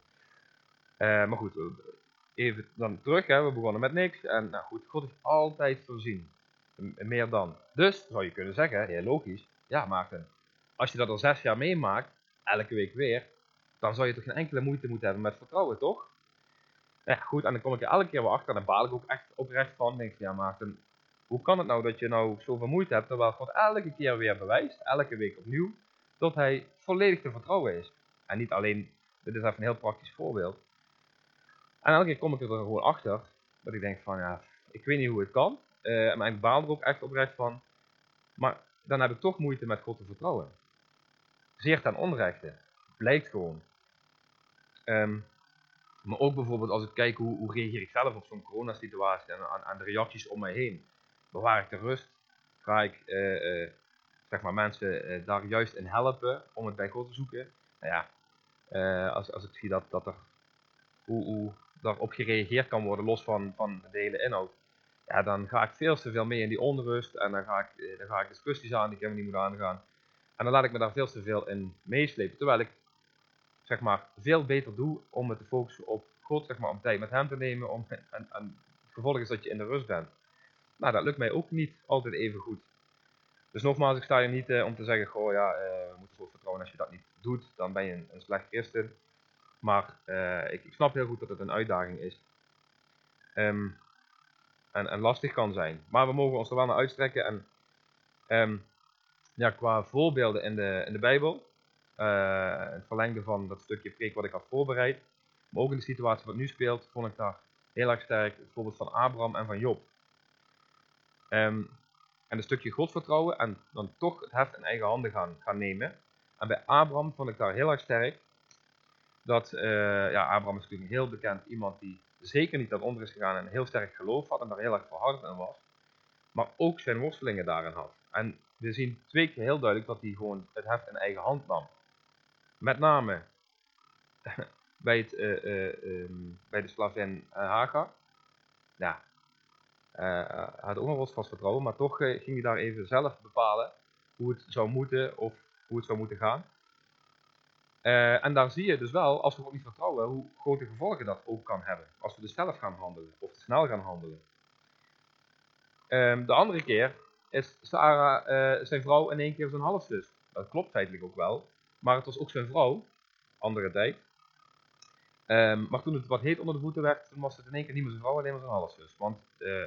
Maar goed, even dan terug, hè. we begonnen met niks. En nou goed, God heeft altijd voorzien. Meer dan. Dus zou je kunnen zeggen, heel logisch, ja Maarten, als je dat al zes jaar meemaakt, elke week weer, dan zou je toch geen enkele moeite moeten hebben met vertrouwen, toch? Ja, goed, en dan kom ik er elke keer weer achter, en dan baal ik ook echt oprecht van. Denk ik, ja Maarten, hoe kan het nou dat je nou zoveel moeite hebt, terwijl God elke keer weer bewijst, elke week opnieuw, dat hij volledig te vertrouwen is. En niet alleen, dit is even een heel praktisch voorbeeld. En elke keer kom ik er gewoon achter, dat ik denk van, ja, ik weet niet hoe het kan, eh maar ik baal er ook echt oprecht van. Maar dan heb ik toch moeite met God te vertrouwen. Zeer ten onrechte. Blijkt gewoon. Ehm, maar ook bijvoorbeeld als ik kijk hoe, hoe reageer ik zelf op zo'n coronasituatie en aan, aan de reacties om mij heen. Bewaar ik de rust? Ga ik eh, eh, zeg maar mensen eh, daar juist in helpen om het bij God te zoeken? Nou ja, als, als ik zie dat, dat er hoe, hoe daarop gereageerd kan worden, los van, van de hele inhoud, ja, dan ga ik veel te veel mee in die onrust en dan ga ik, dan ga ik discussies aan die ik helemaal niet moet aangaan. En dan laat ik me daar veel te veel in meeslepen, terwijl ik zeg maar, veel beter doe om me te focussen op God, zeg maar, om tijd met hem te nemen. Om, en, en het gevolg is dat je in de rust bent. Nou, dat lukt mij ook niet altijd even goed. Dus nogmaals, ik sta hier niet eh, om te zeggen, goh ja, eh, we moeten God vertrouwen. Als je dat niet doet, dan ben je een, een slecht christen. Maar eh, ik, ik snap heel goed dat het een uitdaging is. Ehm, en, en lastig kan zijn. Maar we mogen ons er wel naar uitstrekken. En ehm, ja, qua voorbeelden in de, in de Bijbel, het verlengde van dat stukje preek wat ik had voorbereid, maar ook in de situatie wat nu speelt, vond ik daar heel erg sterk het voorbeeld van Abraham en van Job. Ehm, en een stukje godvertrouwen en dan toch het heft in eigen handen gaan, nemen. En bij Abraham vond ik daar heel erg sterk dat, eh, ja, Abraham is natuurlijk heel bekend iemand die zeker niet daaronder is gegaan en heel sterk geloof had en daar heel erg verhardend in was, maar ook zijn worstelingen daarin had. En we zien twee keer heel duidelijk dat hij gewoon het heft in eigen hand nam. Met name bij, het, eh, ehm, bij de slavin eh, Hagar. Ja, hij had ook nog vast vertrouwen, maar toch ging hij daar even zelf bepalen hoe het zou moeten of hoe het zou moeten gaan. En daar zie je dus wel, als we God niet vertrouwen, hoe grote gevolgen dat ook kan hebben. Als we dus zelf gaan handelen, of te snel gaan handelen. Ehm, de andere keer is Sarah zijn vrouw in één keer zijn halfzus. Dat klopt feitelijk ook wel. Maar het was ook zijn vrouw, andere tijd. Ehm, maar toen het wat heet onder de voeten werd, toen was het in één keer niet meer zijn vrouw, alleen maar zijn halfzus. Want eh,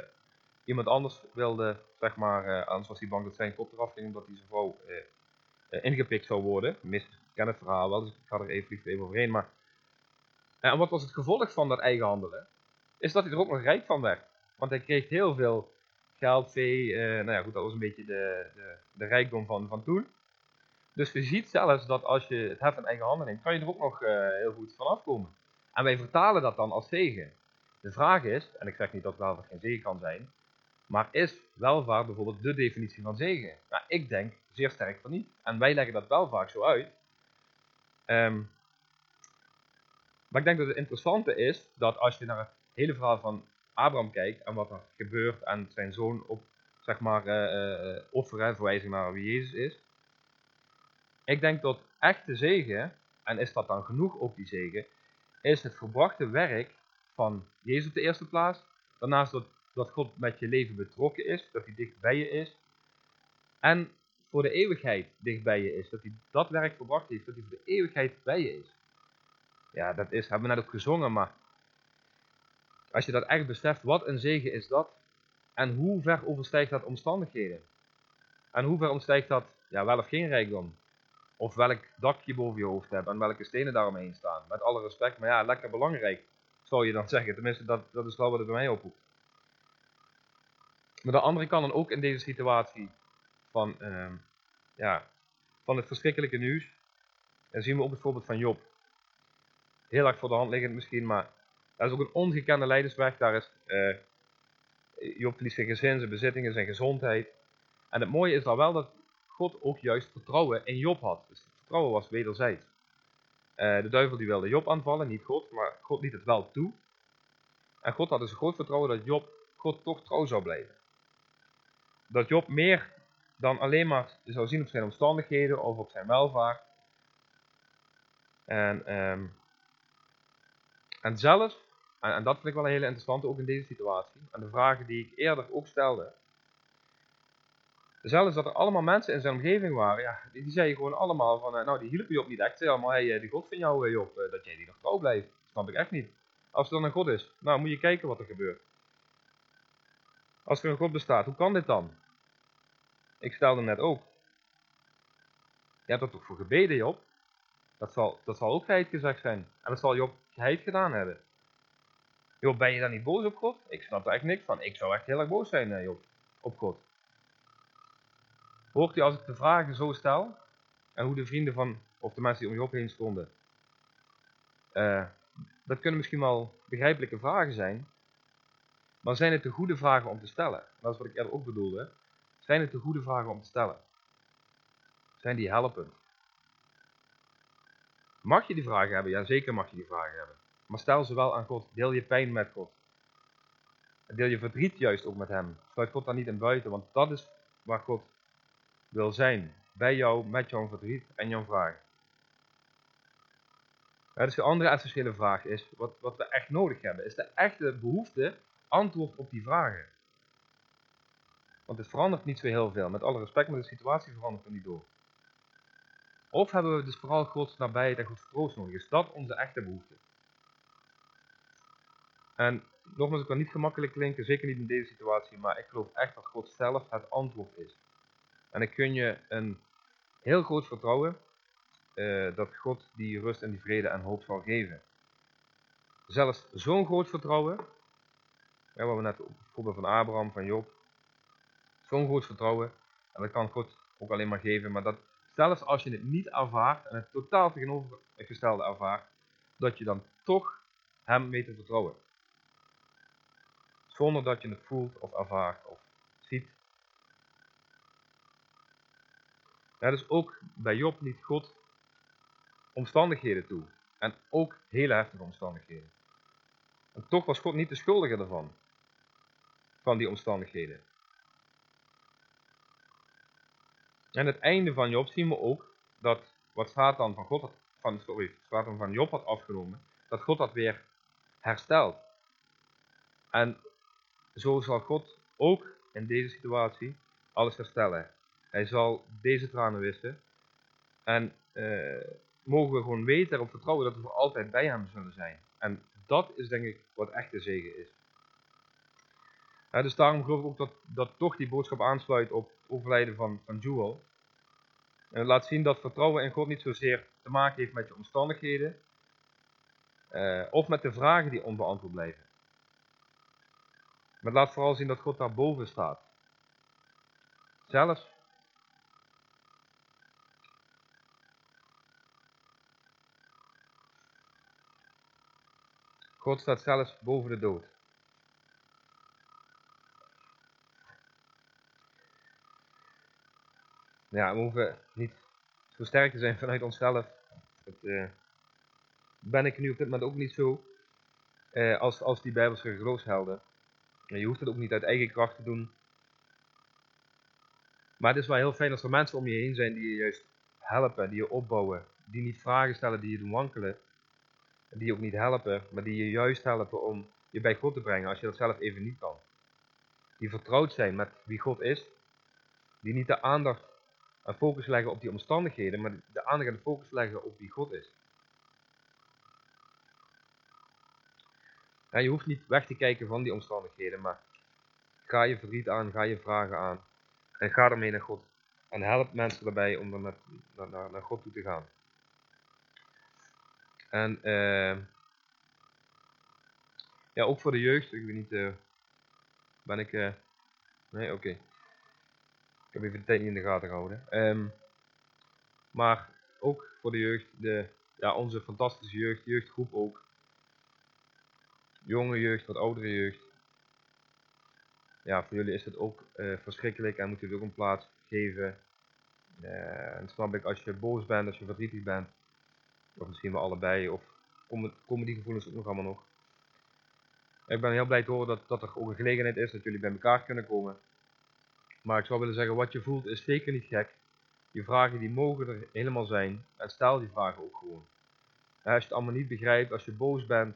iemand anders wilde, zeg maar, eh, anders was hij bang dat zijn kop eraf ging, omdat hij zijn vrouw eh, ingepikt zou worden. Mis, ik ken het verhaal wel, dus ik ga er even, even overheen. Maar, en wat was het gevolg van dat eigen handelen? Is dat hij er ook nog rijk van werd. Want hij kreeg heel veel geld, vee, nou ja goed, dat was een beetje de, de, de rijkdom van, van toen. Dus je ziet zelfs dat als je het heft in eigen handen neemt, kan je er ook nog eh, heel goed van afkomen. En wij vertalen dat dan als zegen. De vraag is, en ik zeg niet dat welvaart geen zegen kan zijn, maar is welvaart bijvoorbeeld de definitie van zegen? Nou, ik denk zeer sterk van niet. En wij leggen dat wel vaak zo uit. Ehm, maar ik denk dat het interessante is dat als je naar het hele verhaal van Abraham kijkt en wat er gebeurt en zijn zoon op, zeg maar, eh, eh, offeren, verwijzing naar wie Jezus is. Ik denk dat echte zegen, en is dat dan genoeg ook die zegen, is het verbrachte werk van Jezus op de eerste plaats. Daarnaast dat, dat God met je leven betrokken is, dat hij dicht bij je is. En voor de eeuwigheid dicht bij je is. Dat hij dat werk verbracht heeft, dat hij voor de eeuwigheid bij je is. Ja, dat is, hebben we net ook gezongen, maar als je dat echt beseft, wat een zegen is dat? En hoe ver overstijgt dat omstandigheden? En hoe ver omstijgt dat, ja, wel of geen rijkdom? Of welk dak je boven je hoofd hebt en welke stenen daaromheen staan. Met alle respect, maar ja, lekker belangrijk, zou je dan zeggen. Tenminste, dat, dat is wel wat het bij mij oproept. Maar de andere kant dan ook in deze situatie van, ehm, ja, van het verschrikkelijke nieuws. Dan zien we ook het voorbeeld van Job. Heel erg voor de hand liggend misschien, maar dat is ook een ongekende leidersweg. Daar is, eh, Job verliest zijn gezin, zijn bezittingen, zijn gezondheid. En het mooie is dan wel dat God ook juist vertrouwen in Job had. Dus het vertrouwen was wederzijds. Eh, de duivel die wilde Job aanvallen, niet God, maar God liet het wel toe. En God had dus een groot vertrouwen dat Job God toch trouw zou blijven. Dat Job meer dan alleen maar zou zien op zijn omstandigheden of op zijn welvaart. En, um, en zelfs, en, en, dat vind ik wel een hele interessante ook in deze situatie, en de vragen die ik eerder ook stelde. Zelfs dat er allemaal mensen in zijn omgeving waren, ja, die, zeiden gewoon allemaal van, eh, nou die hielpen Job niet echt. Ze allemaal, hey, die God van jou eh, Job, dat jij die nog trouw blijft. Snap ik echt niet. Als er dan een God is, nou moet je kijken wat er gebeurt. Als er een God bestaat, hoe kan dit dan? Ik stelde net ook. Je hebt er toch voor gebeden, Job? Dat zal, dat zal ook geheid gezegd zijn. En dat zal Job geheid gedaan hebben. Job, ben je dan niet boos op God? Ik snap er echt niks van. Ik zou echt heel erg boos zijn, eh, Job, op God. Hoort u als ik de vragen zo stel, en hoe de vrienden van, of de mensen die om Job heen stonden, uh, dat kunnen misschien wel begrijpelijke vragen zijn, maar zijn het de goede vragen om te stellen? Dat is wat ik eerder ook bedoelde. Zijn het de goede vragen om te stellen? Zijn die helpend? Mag je die vragen hebben? Ja, zeker mag je die vragen hebben. Maar stel ze wel aan God. Deel je pijn met God. Deel je verdriet juist ook met hem. Sluit God dan niet in buiten, want dat is waar God wil zijn. Bij jou, met jouw verdriet en jouw vragen. Ja, dus de andere essentiële vraag is, wat, wat we echt nodig hebben, is de echte behoefte antwoord op die vragen. Want het verandert niet zo heel veel. Met alle respect, maar de situatie verandert er niet door. Of hebben we dus vooral Gods nabijheid en Gods troost nodig? Is dat onze echte behoefte? En nogmaals, het kan niet gemakkelijk klinken, zeker niet in deze situatie, maar ik geloof echt dat God zelf het antwoord is. En ik kun je een heel groot vertrouwen uh, dat God die rust en die vrede en hoop zal geven. Zelfs zo'n groot vertrouwen, ja, wat we net op voorbeeld van Abraham, van Job, zo'n groot vertrouwen, en dat kan God ook alleen maar geven, maar dat zelfs als je het niet ervaart en het totaal tegenovergestelde ervaart, dat je dan toch hem mee te vertrouwen. Zonder dat je het voelt of ervaart of ziet. Ja, dus ook bij Job liet God omstandigheden toe. En ook hele heftige omstandigheden. En toch was God niet de schuldige ervan. Van die omstandigheden. En het einde van Job zien we ook dat wat Satan van God had, van, sorry, Satan van Job had afgenomen, dat God dat weer herstelt. En zo zal God ook in deze situatie alles herstellen. Hij zal deze tranen wissen. En uh, mogen we gewoon weten en vertrouwen dat we voor altijd bij hem zullen zijn. En dat is denk ik wat echte zegen is. dus daarom geloof ik ook dat, dat toch die boodschap aansluit op het overlijden van, van Jewel. En het laat zien dat vertrouwen in God niet zozeer te maken heeft met je omstandigheden. Uh, of met de vragen die onbeantwoord blijven. Maar het laat vooral zien dat God daarboven staat. Zelfs God staat zelfs boven de dood. Ja, we hoeven niet zo sterk te zijn vanuit onszelf. Dat uh, ben ik nu op dit moment ook niet zo. Uh, als, als die Bijbelse geloofshelden. En je hoeft het ook niet uit eigen kracht te doen. Maar het is wel heel fijn als er mensen om je heen zijn die je juist helpen, die je opbouwen. Die niet vragen stellen, die je doen wankelen die ook niet helpen, maar die je juist helpen om je bij God te brengen als je dat zelf even niet kan. Die vertrouwd zijn met wie God is, die niet de aandacht en focus leggen op die omstandigheden, maar de aandacht en focus leggen op wie God is. je hoeft niet weg te kijken van die omstandigheden, maar ga je verdriet aan, ga je vragen aan en ga ermee naar God. En help mensen erbij om met, naar, naar God toe te gaan. En uh, ja, ook voor de jeugd. Ik weet niet, uh, ben ik... Uh, nee, oké. Ik heb even de tijd niet in de gaten gehouden. Um, maar ook voor de jeugd, de, ja, onze fantastische jeugd, jeugdgroep ook. Jonge jeugd, wat oudere jeugd. Ja, voor jullie is het ook uh, verschrikkelijk en moet het ook een plaats geven. En snap ik, als je boos bent, als je verdrietig bent, of misschien wel allebei. Of komen die gevoelens ook nog allemaal nog. Ik ben heel blij te horen dat, dat er ook een gelegenheid is dat jullie bij elkaar kunnen komen. Maar ik zou willen zeggen, wat je voelt is zeker niet gek. Je vragen die mogen er helemaal zijn. En stel die vragen ook gewoon. Als je het allemaal niet begrijpt, als je boos bent,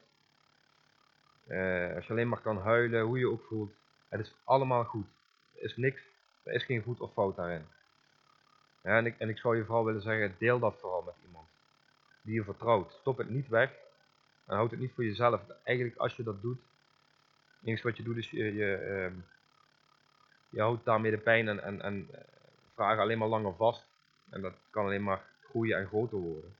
eh, als je alleen maar kan huilen, hoe je ook voelt. Het is allemaal goed. Er is niks, er is geen goed of fout daarin. Ja, en, ik, en ik zou je vooral willen zeggen, deel dat vooral met iemand die je vertrouwt. Stop het niet weg en houd het niet voor jezelf. Eigenlijk als je dat doet, het wat je doet is je, je, uh, je houdt daarmee de pijn en, en, en eh, vragen alleen maar langer vast. En dat kan alleen maar groeien en groter worden.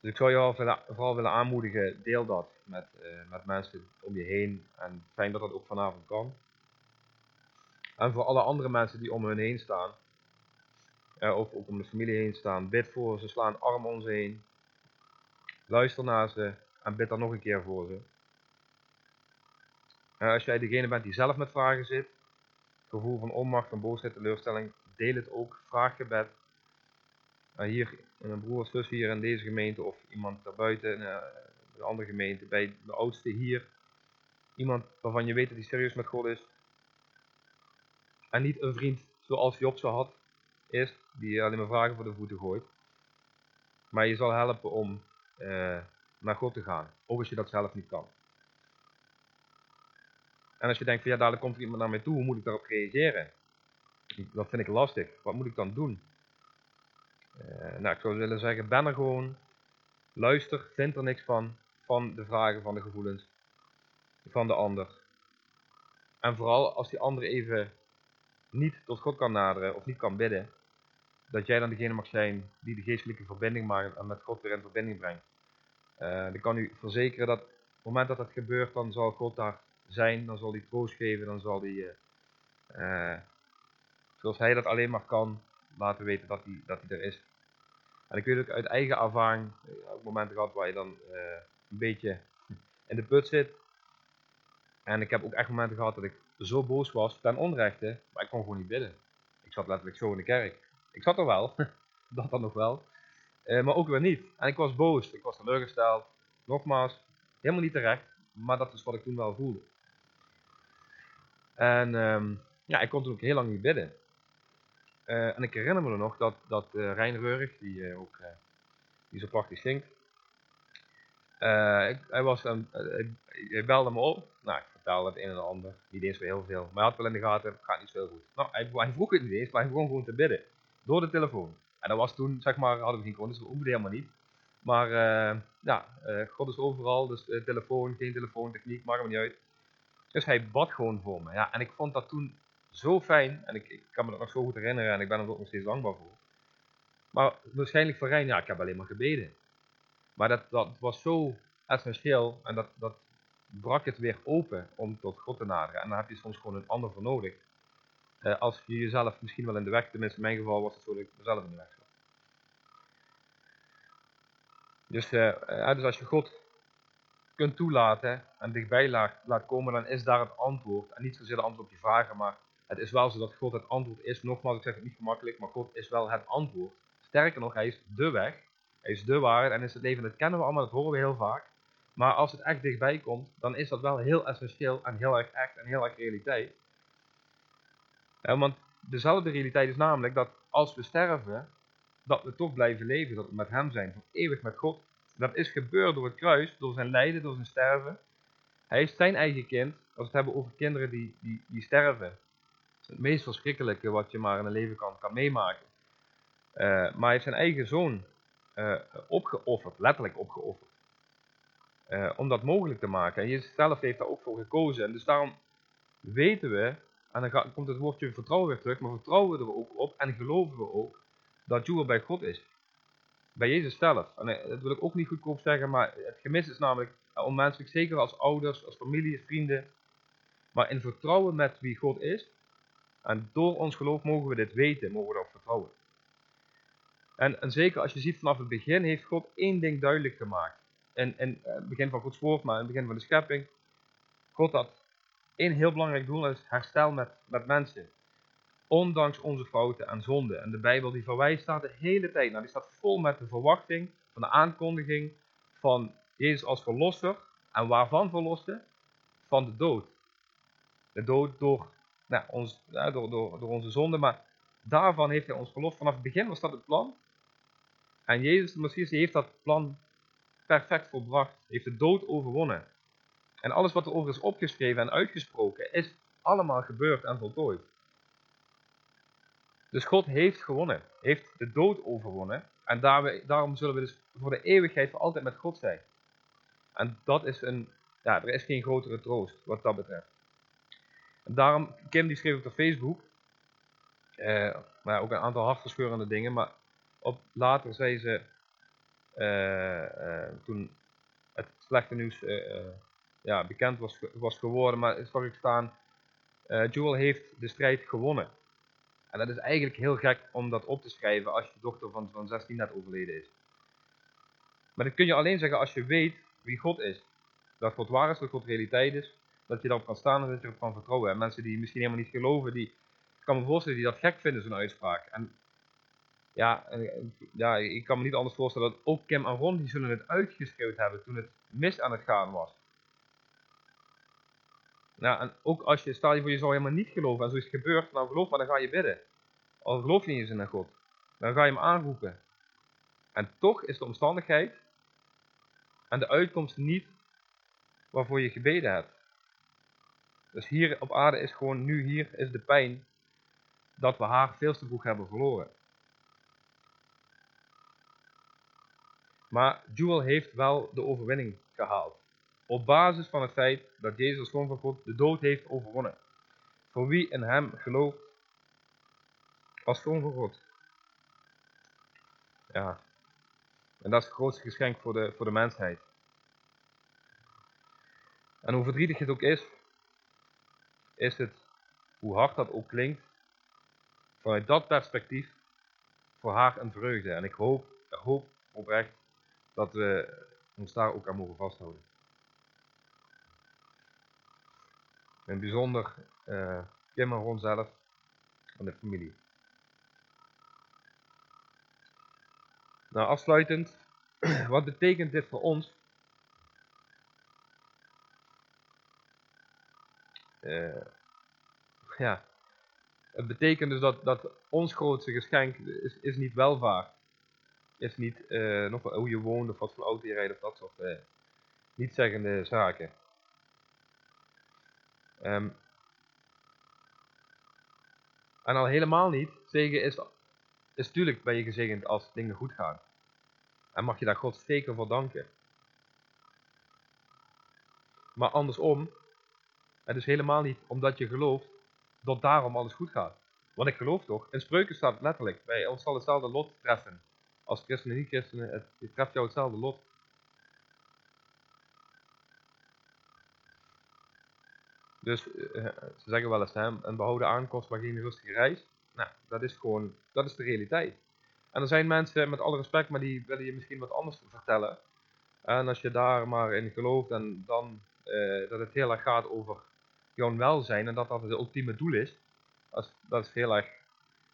Dus ik zou je vooral willen aanmoedigen, deel dat met, uh, met mensen om je heen. En fijn dat dat ook vanavond kan. En voor alle andere mensen die om hun heen staan, of ook om de familie heen staan, bid voor ze, sla een arm om ze heen. Luister naar ze en bid dan nog een keer voor ze. Als jij degene bent die zelf met vragen zit, gevoel van onmacht, van boosheid, teleurstelling, deel het ook, vraag gebed. Hier, een broer of zus hier in deze gemeente of iemand daarbuiten in een andere gemeente, bij de oudste hier. Iemand waarvan je weet dat hij serieus met God is. En niet een vriend zoals Job zo had, is, die alleen maar vragen voor de voeten gooit. Maar je zal helpen om uh, naar God te gaan, ook als je dat zelf niet kan. En als je denkt van ja, dadelijk komt iemand naar mij toe, hoe moet ik daarop reageren? Dat vind ik lastig. Wat moet ik dan doen? Uh, nou, ik zou willen zeggen, ben er gewoon. Luister, vind er niks van. Van de vragen, van de gevoelens. Van de ander. En vooral als die ander even niet tot God kan naderen of niet kan bidden, dat jij dan degene mag zijn die de geestelijke verbinding maakt en met God weer in verbinding brengt. Uh, ik kan u verzekeren dat op het moment dat dat gebeurt, dan zal God daar zijn, dan zal hij troost geven, dan zal hij, uh, uh, zoals hij dat alleen maar kan, laten weten dat hij, dat hij er is. En ik weet ook uit eigen ervaring, op momenten gehad waar je dan een beetje in de put zit. En ik heb ook echt momenten gehad dat ik zo boos was ten onrechte, maar ik kon gewoon niet bidden. Ik zat letterlijk zo in de kerk. Ik zat er wel, dat dan nog wel, uh, maar ook weer niet. En ik was boos, ik was teleurgesteld. Nogmaals, helemaal niet terecht, maar dat is wat ik toen wel voelde. En um, ja, ik kon toen ook heel lang niet bidden. Uh, en ik herinner me nog dat, dat uh, Reurig, die ook die zo prachtig zingt, ik, hij, was, hij belde me op. Nou, vertelde het een en ander. Niet eens weer heel veel. Maar hij had wel in de gaten, het gaat niet zo heel goed. Nou, hij, hij vroeg het niet eens, maar hij begon gewoon te bidden. Door de telefoon. En dat was toen, zeg maar, hadden we geen grond, dus we hoefden helemaal niet. Maar uh, ja, uh, God is overal, dus uh, telefoon, geen telefoon, techniek, maakt niet uit. Dus hij bad gewoon voor me. Ja, en ik vond dat toen zo fijn, en ik, ik kan me dat nog zo goed herinneren en ik ben er ook nog steeds dankbaar voor. Maar waarschijnlijk voor Rijn, ja, ik heb alleen maar gebeden. Maar dat, dat was zo essentieel en dat, dat brak het weer open om tot God te naderen. En dan heb je soms gewoon een ander voor nodig. Uh, als je jezelf misschien wel in de weg, tenminste in mijn geval was het zo dat ik mezelf in de weg zat. Dus, uh, dus als je God kunt toelaten en dichtbij laat, laat komen, dan is daar het antwoord. En niet zozeer de antwoord op je vragen, maar het is wel zo dat God het antwoord is. Nogmaals, ik zeg het niet gemakkelijk, maar God is wel het antwoord. Sterker nog, hij is de weg, hij is de waarheid en is het leven. Dat kennen we allemaal, dat horen we heel vaak. Maar als het echt dichtbij komt, dan is dat wel heel essentieel en heel erg echt en heel erg realiteit. Want dezelfde realiteit is namelijk dat als we sterven, dat we toch blijven leven, dat we met hem zijn, voor eeuwig met God. Dat is gebeurd door het kruis, door zijn lijden, door zijn sterven. Hij is zijn eigen kind, als we het hebben over kinderen die, die, die sterven. Het meest verschrikkelijke wat je maar in een leven kan, kan meemaken. Uh, maar hij heeft zijn eigen zoon uh, opgeofferd, letterlijk opgeofferd. Uh, om dat mogelijk te maken. En Jezus zelf heeft daar ook voor gekozen. En dus daarom weten we, en dan komt het woordje vertrouwen weer terug, maar vertrouwen we er ook op en geloven we ook dat Joel bij God is. Bij Jezus zelf. En eh, dat wil ik ook niet goedkoop zeggen, maar het gemis is namelijk uh, onmenselijk, zeker als ouders, als familie, vrienden. Maar in vertrouwen met wie God is, en door ons geloof mogen we dit weten, mogen we erop vertrouwen. En, en zeker als je ziet vanaf het begin, heeft God één ding duidelijk gemaakt in, in het eh, begin van Gods woord, maar in het begin van de schepping. God had één heel belangrijk doel, is herstel met, met mensen. Ondanks onze fouten en zonden. En de Bijbel die verwijst staat de hele tijd. Nou, die staat vol met de verwachting van de aankondiging van Jezus als verlosser. En waarvan verloste? Van de dood. De dood door nou, ons, door, door, door onze zonde, maar daarvan heeft hij ons verlost. Vanaf het begin was dat het plan. En Jezus de Messias heeft dat plan perfect volbracht, heeft de dood overwonnen. En alles wat erover is opgeschreven en uitgesproken, is allemaal gebeurd en voltooid. Dus God heeft gewonnen, heeft de dood overwonnen. En daarom zullen we dus voor de eeuwigheid voor altijd met God zijn. En dat is een, ja, er is geen grotere troost wat dat betreft. En daarom, Kim die schreef op Facebook, eh, maar ook een aantal hartverscheurende dingen, maar op, later zei ze, uh, uh, toen het slechte nieuws uh, ja, bekend was, was geworden, maar zag ik staan, Jewel heeft de strijd gewonnen. En dat is eigenlijk heel gek om dat op te schrijven als je dochter van, van 16 net overleden is. Maar dat kun je alleen zeggen als je weet wie God is. Dat God waar is, dat God realiteit is. Dat je daarop kan staan en dat je erop kan vertrouwen. En mensen die misschien helemaal niet geloven, die, ik kan me voorstellen die dat gek vinden, zo'n uitspraak. En ja, ja, ik kan me niet anders voorstellen dat ook Kim en Ron, die zullen het uitgeschreeuwd hebben toen het mis aan het gaan was. Nou, en ook als je, stel je voor je zou helemaal niet geloven en zoiets gebeurt, nou geloof maar, dan ga je bidden. Al geloof je niet eens in God. Dan ga je hem aanroepen. En toch is de omstandigheid en de uitkomst niet waarvoor je gebeden hebt. Dus hier op aarde is gewoon, nu hier is de pijn dat we haar veel te vroeg hebben verloren. Maar Jewel heeft wel de overwinning gehaald. Op basis van het feit dat Jezus als Zoon van God de dood heeft overwonnen. Voor wie in hem gelooft als Zoon van God. Ja. En dat is het grootste geschenk voor de, voor de mensheid. En hoe verdrietig het ook is, is het, hoe hard dat ook klinkt, vanuit dat perspectief voor haar een vreugde. En ik hoop, ik hoop oprecht dat we ons daar ook aan mogen vasthouden. En bijzonder uh, Kim en zelf en de familie. Nou, afsluitend, wat betekent dit voor ons? Uh, ja, het betekent dus dat, dat ons grootste geschenk is, is niet welvaart. Is niet uh, nog hoe je woont of wat voor auto je rijdt of dat soort uh, niet zeggende zaken. Um, en al helemaal niet, zegen is, is natuurlijk ben je gezegend als dingen goed gaan. En mag je daar God zeker voor danken. Maar andersom, het is helemaal niet omdat je gelooft dat daarom alles goed gaat. Want ik geloof toch, in spreuken staat het letterlijk, bij ons zal hetzelfde lot treffen. Als christenen en niet-christenen, het treft jou hetzelfde lot. Dus uh, ze zeggen wel eens, hè, een behouden aankomst maar geen rustige reis. Nou, dat is gewoon, dat is de realiteit. En er zijn mensen, met alle respect, maar die willen je misschien wat anders vertellen. En als je daar maar in gelooft en dan uh, dat het heel erg gaat over jouw welzijn en dat dat het ultieme doel is, is, dat is heel erg,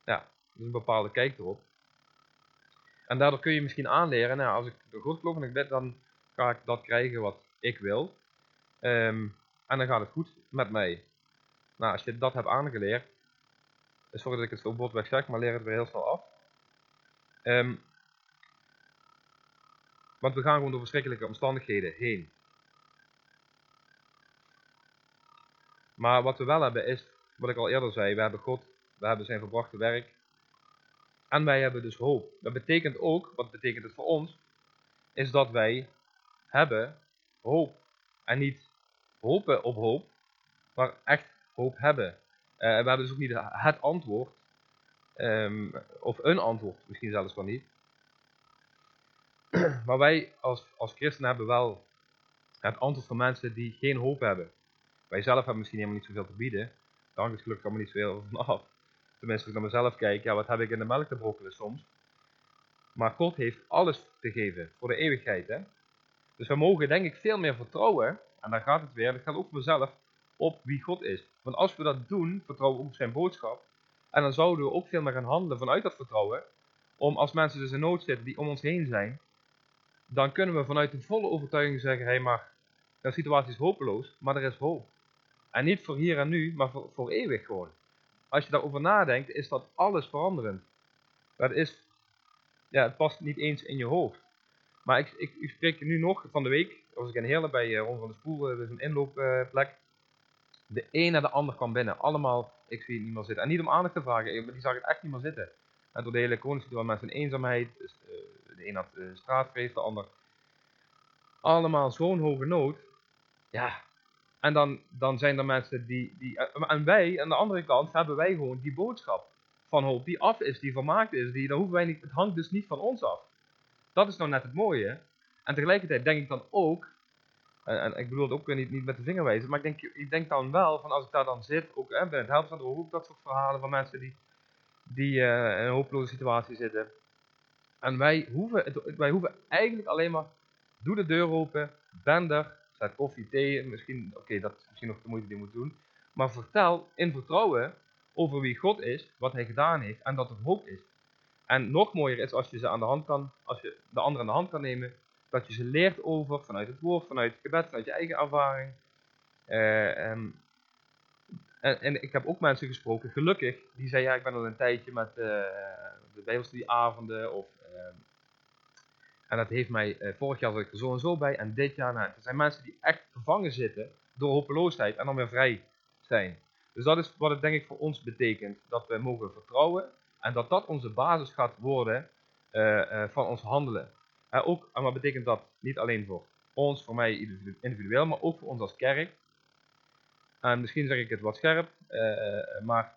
ja, dat is een bepaalde kijk erop. En daardoor kun je misschien aanleren, nou, als ik de God geloof en ik bid, dan ga ik dat krijgen wat ik wil. Um, en dan gaat het goed met mij. Nou, als je dat hebt aangeleerd, sorry dat ik het zo botweg zeg, maar leer het weer heel snel af. Um, want we gaan gewoon door verschrikkelijke omstandigheden heen. Maar wat we wel hebben is, wat ik al eerder zei, we hebben God, we hebben zijn verbrachte werk. En wij hebben dus hoop. Dat betekent ook, wat betekent het voor ons, is dat wij hebben hoop. En niet hopen op hoop, maar echt hoop hebben. Uh, we hebben dus ook niet het antwoord, um, of een antwoord, misschien zelfs wel niet. maar wij als, als christenen hebben wel het antwoord van mensen die geen hoop hebben. Wij zelf hebben misschien helemaal niet zoveel te bieden. Daar hangt het gelukkig allemaal niet zoveel van af. Tenminste, als ik naar mezelf kijk, ja, wat heb ik in de melk te brokkelen soms. Maar God heeft alles te geven voor de eeuwigheid. Hè? Dus we mogen denk ik veel meer vertrouwen en daar gaat het weer, dat gaat ook mezelf, op wie God is. Want als we dat doen, vertrouwen we op zijn boodschap. En dan zouden we ook veel meer gaan handelen vanuit dat vertrouwen. Om als mensen dus in nood zitten die om ons heen zijn, dan kunnen we vanuit de volle overtuiging zeggen, hé hey, maar de situatie is hopeloos, maar er is hoop. En niet voor hier en nu, maar voor, voor eeuwig gewoon. Als je daarover nadenkt, is dat alles veranderend. Dat is, ja, het past niet eens in je hoofd. Maar ik, ik, spreek nu nog van de week, was ik in Heerlen bij uh, Ron van de Spoel, uh, dus een inloopplek. de een naar de ander kwam binnen, allemaal, ik zie het niet meer zitten. En niet om aandacht te vragen, maar die zag het echt niet meer zitten. En door de hele coronasytuatie, mensen in eenzaamheid, dus, de een had straatvrees, de ander allemaal zo'n hoge nood. Ja, en dan, dan zijn er mensen die, die. En wij, aan de andere kant, hebben wij gewoon die boodschap van hoop die af is, die vermaakt is. Die, hoeven wij niet, het hangt dus niet van ons af. Dat is nou net het mooie. En tegelijkertijd denk ik dan ook. En, ik bedoel het ook niet, niet met de vinger wijzen. Maar ik denk, ik denk dan wel van als ik daar dan zit. Ook hè, bij het helpcentrum ook dat soort verhalen van mensen die, die uh, in een hopeloze situatie zitten. En wij hoeven, wij hoeven eigenlijk alleen maar. Doe de deur open. Ben er staat koffie, thee, misschien, oké, dat is misschien nog de moeite die je moet doen. Maar vertel in vertrouwen over wie God is, wat hij gedaan heeft en dat er hoop is. En nog mooier is als je ze aan de hand kan, als je de anderen aan de hand kan nemen, dat je ze leert over vanuit het woord, vanuit het gebed, vanuit je eigen ervaring. Uh, en, en, ik heb ook mensen gesproken, gelukkig, die zeiden ja, ik ben al een tijdje met uh, de bijbelstudieavonden of uh, en dat heeft mij, eh, vorig jaar zat ik er zo en zo bij. En dit jaar, nou, er zijn mensen die echt gevangen zitten door hopeloosheid en dan weer vrij zijn. Dus dat is wat het denk ik voor ons betekent. Dat we mogen vertrouwen en dat dat onze basis gaat worden uh, uh, van ons handelen. Uh, ook, en wat betekent dat? Niet alleen voor ons, voor mij individueel, maar ook voor ons als kerk. En misschien zeg ik het wat scherp, maar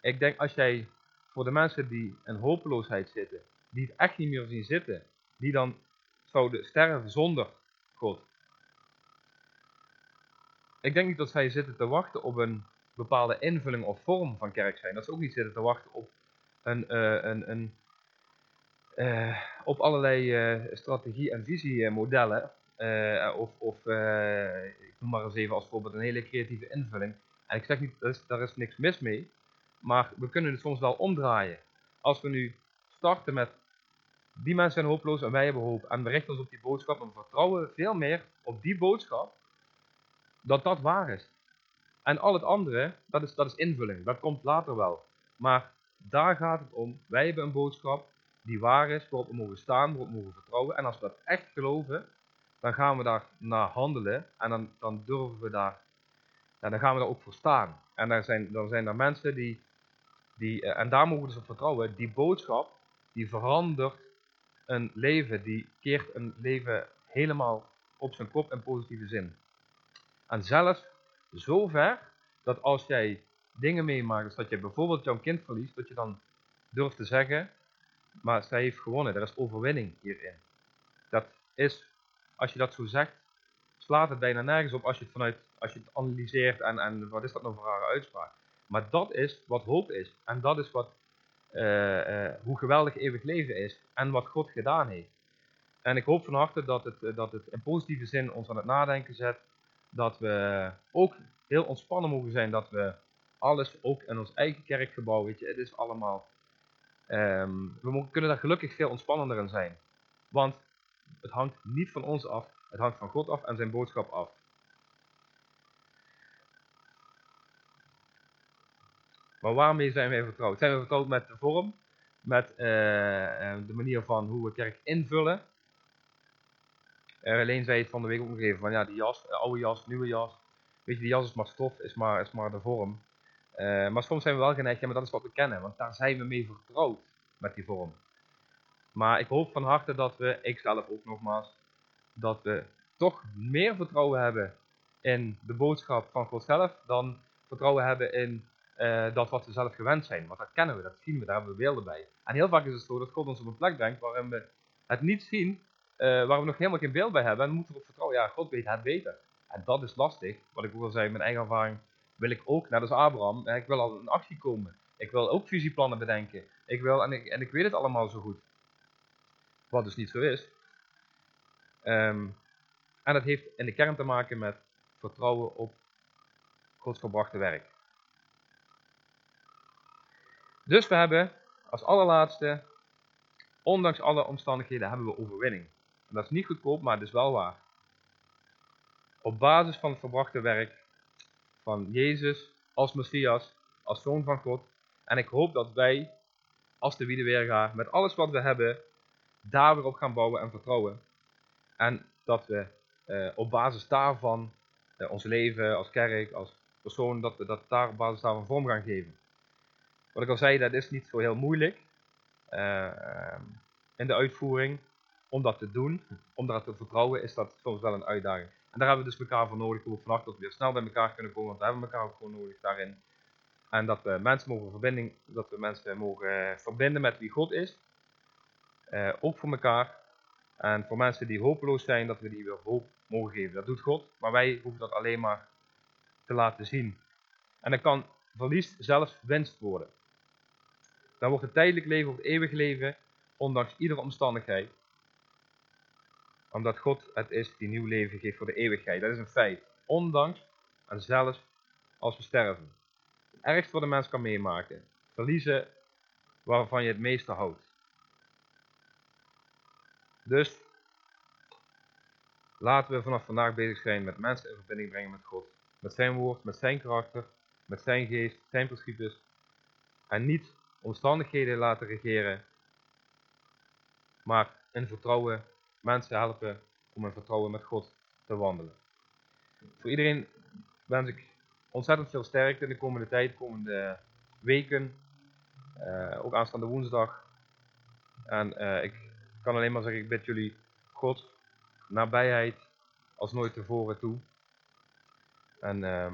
ik denk als jij voor de mensen die in hopeloosheid zitten, die het echt niet meer zien zitten, die dan zouden sterven zonder God. Ik denk niet dat zij zitten te wachten op een bepaalde invulling of vorm van kerk zijn. Dat ze ook niet zitten te wachten op, uh, een, een, uh, op allerlei uh, strategie- en visiemodellen. of, of ik noem maar eens even als voorbeeld een hele creatieve invulling. En ik zeg niet, daar is, daar is niks mis mee. Maar we kunnen het soms wel omdraaien. Als we nu starten met die mensen zijn hopeloos en wij hebben hoop. En we richten ons op die boodschap en vertrouwen veel meer op die boodschap dat dat waar is. En al het andere, dat is, dat is invulling. Dat komt later wel. Maar daar gaat het om. Wij hebben een boodschap die waar is, waarop we mogen staan, waarop we mogen vertrouwen. En als we dat echt geloven, dan gaan we daar naar handelen. En dan, dan durven we daar, ja, dan gaan we daar ook voor staan. En dan zijn, dan zijn er mensen die, die eh, en daar mogen we dus op vertrouwen, die boodschap, die verandert een leven, die keert een leven helemaal op zijn kop in positieve zin. En zelfs zover dat als jij dingen meemaakt, dus dat je bijvoorbeeld jouw kind verliest, dat je dan durft te zeggen, maar zij heeft gewonnen, er is overwinning hierin. Dat is, als je dat zo zegt, slaat het bijna nergens op als je het vanuit, als je het analyseert en, en wat is dat nou voor rare uitspraak. Maar dat is wat hoop is. En dat is wat uh, hoe geweldig eeuwig leven is en wat God gedaan heeft. En ik hoop van harte dat het, eh, dat het in positieve zin ons aan het nadenken zet. Dat we ook heel ontspannen mogen zijn. Dat we alles, ook in ons eigen kerkgebouw, weet je, het is allemaal. Um, we kunnen daar gelukkig veel ontspannender in zijn. Want het hangt niet van ons af, het hangt van God af en zijn boodschap af. Maar waarmee zijn wij vertrouwd? Zijn we vertrouwd met de vorm? Met uh, de manier van hoe we kerk invullen? Uh, alleen zei het van de week ook nog even van ja, die jas, oude jas, nieuwe jas. Weet je, die jas is maar stof, is maar, is maar de vorm. Uh, maar soms zijn we wel geneigd, ja, maar dat is wat we kennen, want daar zijn we mee vertrouwd met die vorm. Maar ik hoop van harte dat we, ik zelf ook nogmaals, dat we toch meer vertrouwen hebben in de boodschap van God zelf dan vertrouwen hebben in uh, dat wat we zelf gewend zijn. Want dat kennen we, dat zien we, daar hebben we beelden bij. En heel vaak is het zo dat God ons op een plek brengt waarin we het niet zien, uh, waar we nog helemaal geen beeld bij hebben. En moeten we op vertrouwen, ja, God weet het beter. En dat is lastig. Wat ik ook al zei, mijn eigen ervaring wil ik ook, net als Abraham, ik wil al in actie komen. Ik wil ook visieplannen bedenken. Ik wil, en, ik, en ik weet het allemaal zo goed. Wat dus niet zo is. Um, en dat heeft in de kern te maken met vertrouwen op Gods verbrachte werk. Dus we hebben als allerlaatste, ondanks alle omstandigheden, hebben we overwinning. Dat is niet goedkoop, maar het is wel waar. Op basis van het verbrachte werk van Jezus als Messias, als Zoon van God. En ik hoop dat wij, als de Wiedeweerga, met alles wat we hebben, daar weer op gaan bouwen en vertrouwen. En dat we eh, op basis daarvan uh, ons leven als kerk, als persoon, dat we dat daar op basis daarvan vorm gaan geven. Wat ik al zei, dat is niet zo heel moeilijk uh, in de uitvoering. Om dat te doen, om daar te vertrouwen, is dat soms wel een uitdaging. En daar hebben we dus elkaar voor nodig. Ik hoop vannacht dat we weer snel bij elkaar kunnen komen, want we hebben elkaar ook gewoon nodig daarin. En dat we mensen mogen, verbinding, dat we mensen mogen verbinden met wie God is. Uh, ook voor elkaar. En voor mensen die hopeloos zijn, dat we die weer hoop mogen geven. Dat doet God, maar wij hoeven dat alleen maar te laten zien. En dan kan verlies zelfs winst worden. Dan wordt het tijdelijk leven of het eeuwig leven, ondanks iedere omstandigheid. Omdat God het is die nieuw leven geeft voor de eeuwigheid. Dat is een feit. Ondanks en zelfs als we sterven. Het ergste wat een mens kan meemaken. Verliezen waarvan je het meeste houdt. Dus laten we vanaf vandaag bezig zijn met mensen in verbinding brengen met God. Met zijn woord, met zijn karakter, met zijn geest, zijn principes. En niet omstandigheden laten regeren, maar in vertrouwen mensen helpen om in vertrouwen met God te wandelen. Voor iedereen wens ik ontzettend veel sterkte in de komende tijd, de komende weken, uh, ook aanstaande woensdag. En uh, ik kan alleen maar zeggen, ik bid jullie God nabijheid als nooit tevoren toe. En uh,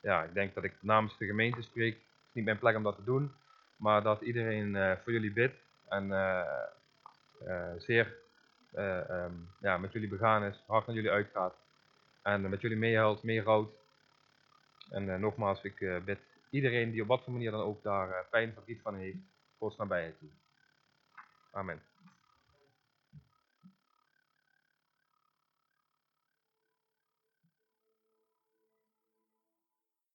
ja, ik denk dat ik namens de gemeente spreek. Het is niet mijn plek om dat te doen, maar dat iedereen uh, voor jullie bidt en zeer um, ja, met jullie begaan is, hard naar jullie uitgaat. En met jullie meehuilt, meerouwt. En nogmaals, ik bid iedereen die op wat voor manier dan ook daar pijn verdriet van heeft, Gods nabijheid toe. Amen.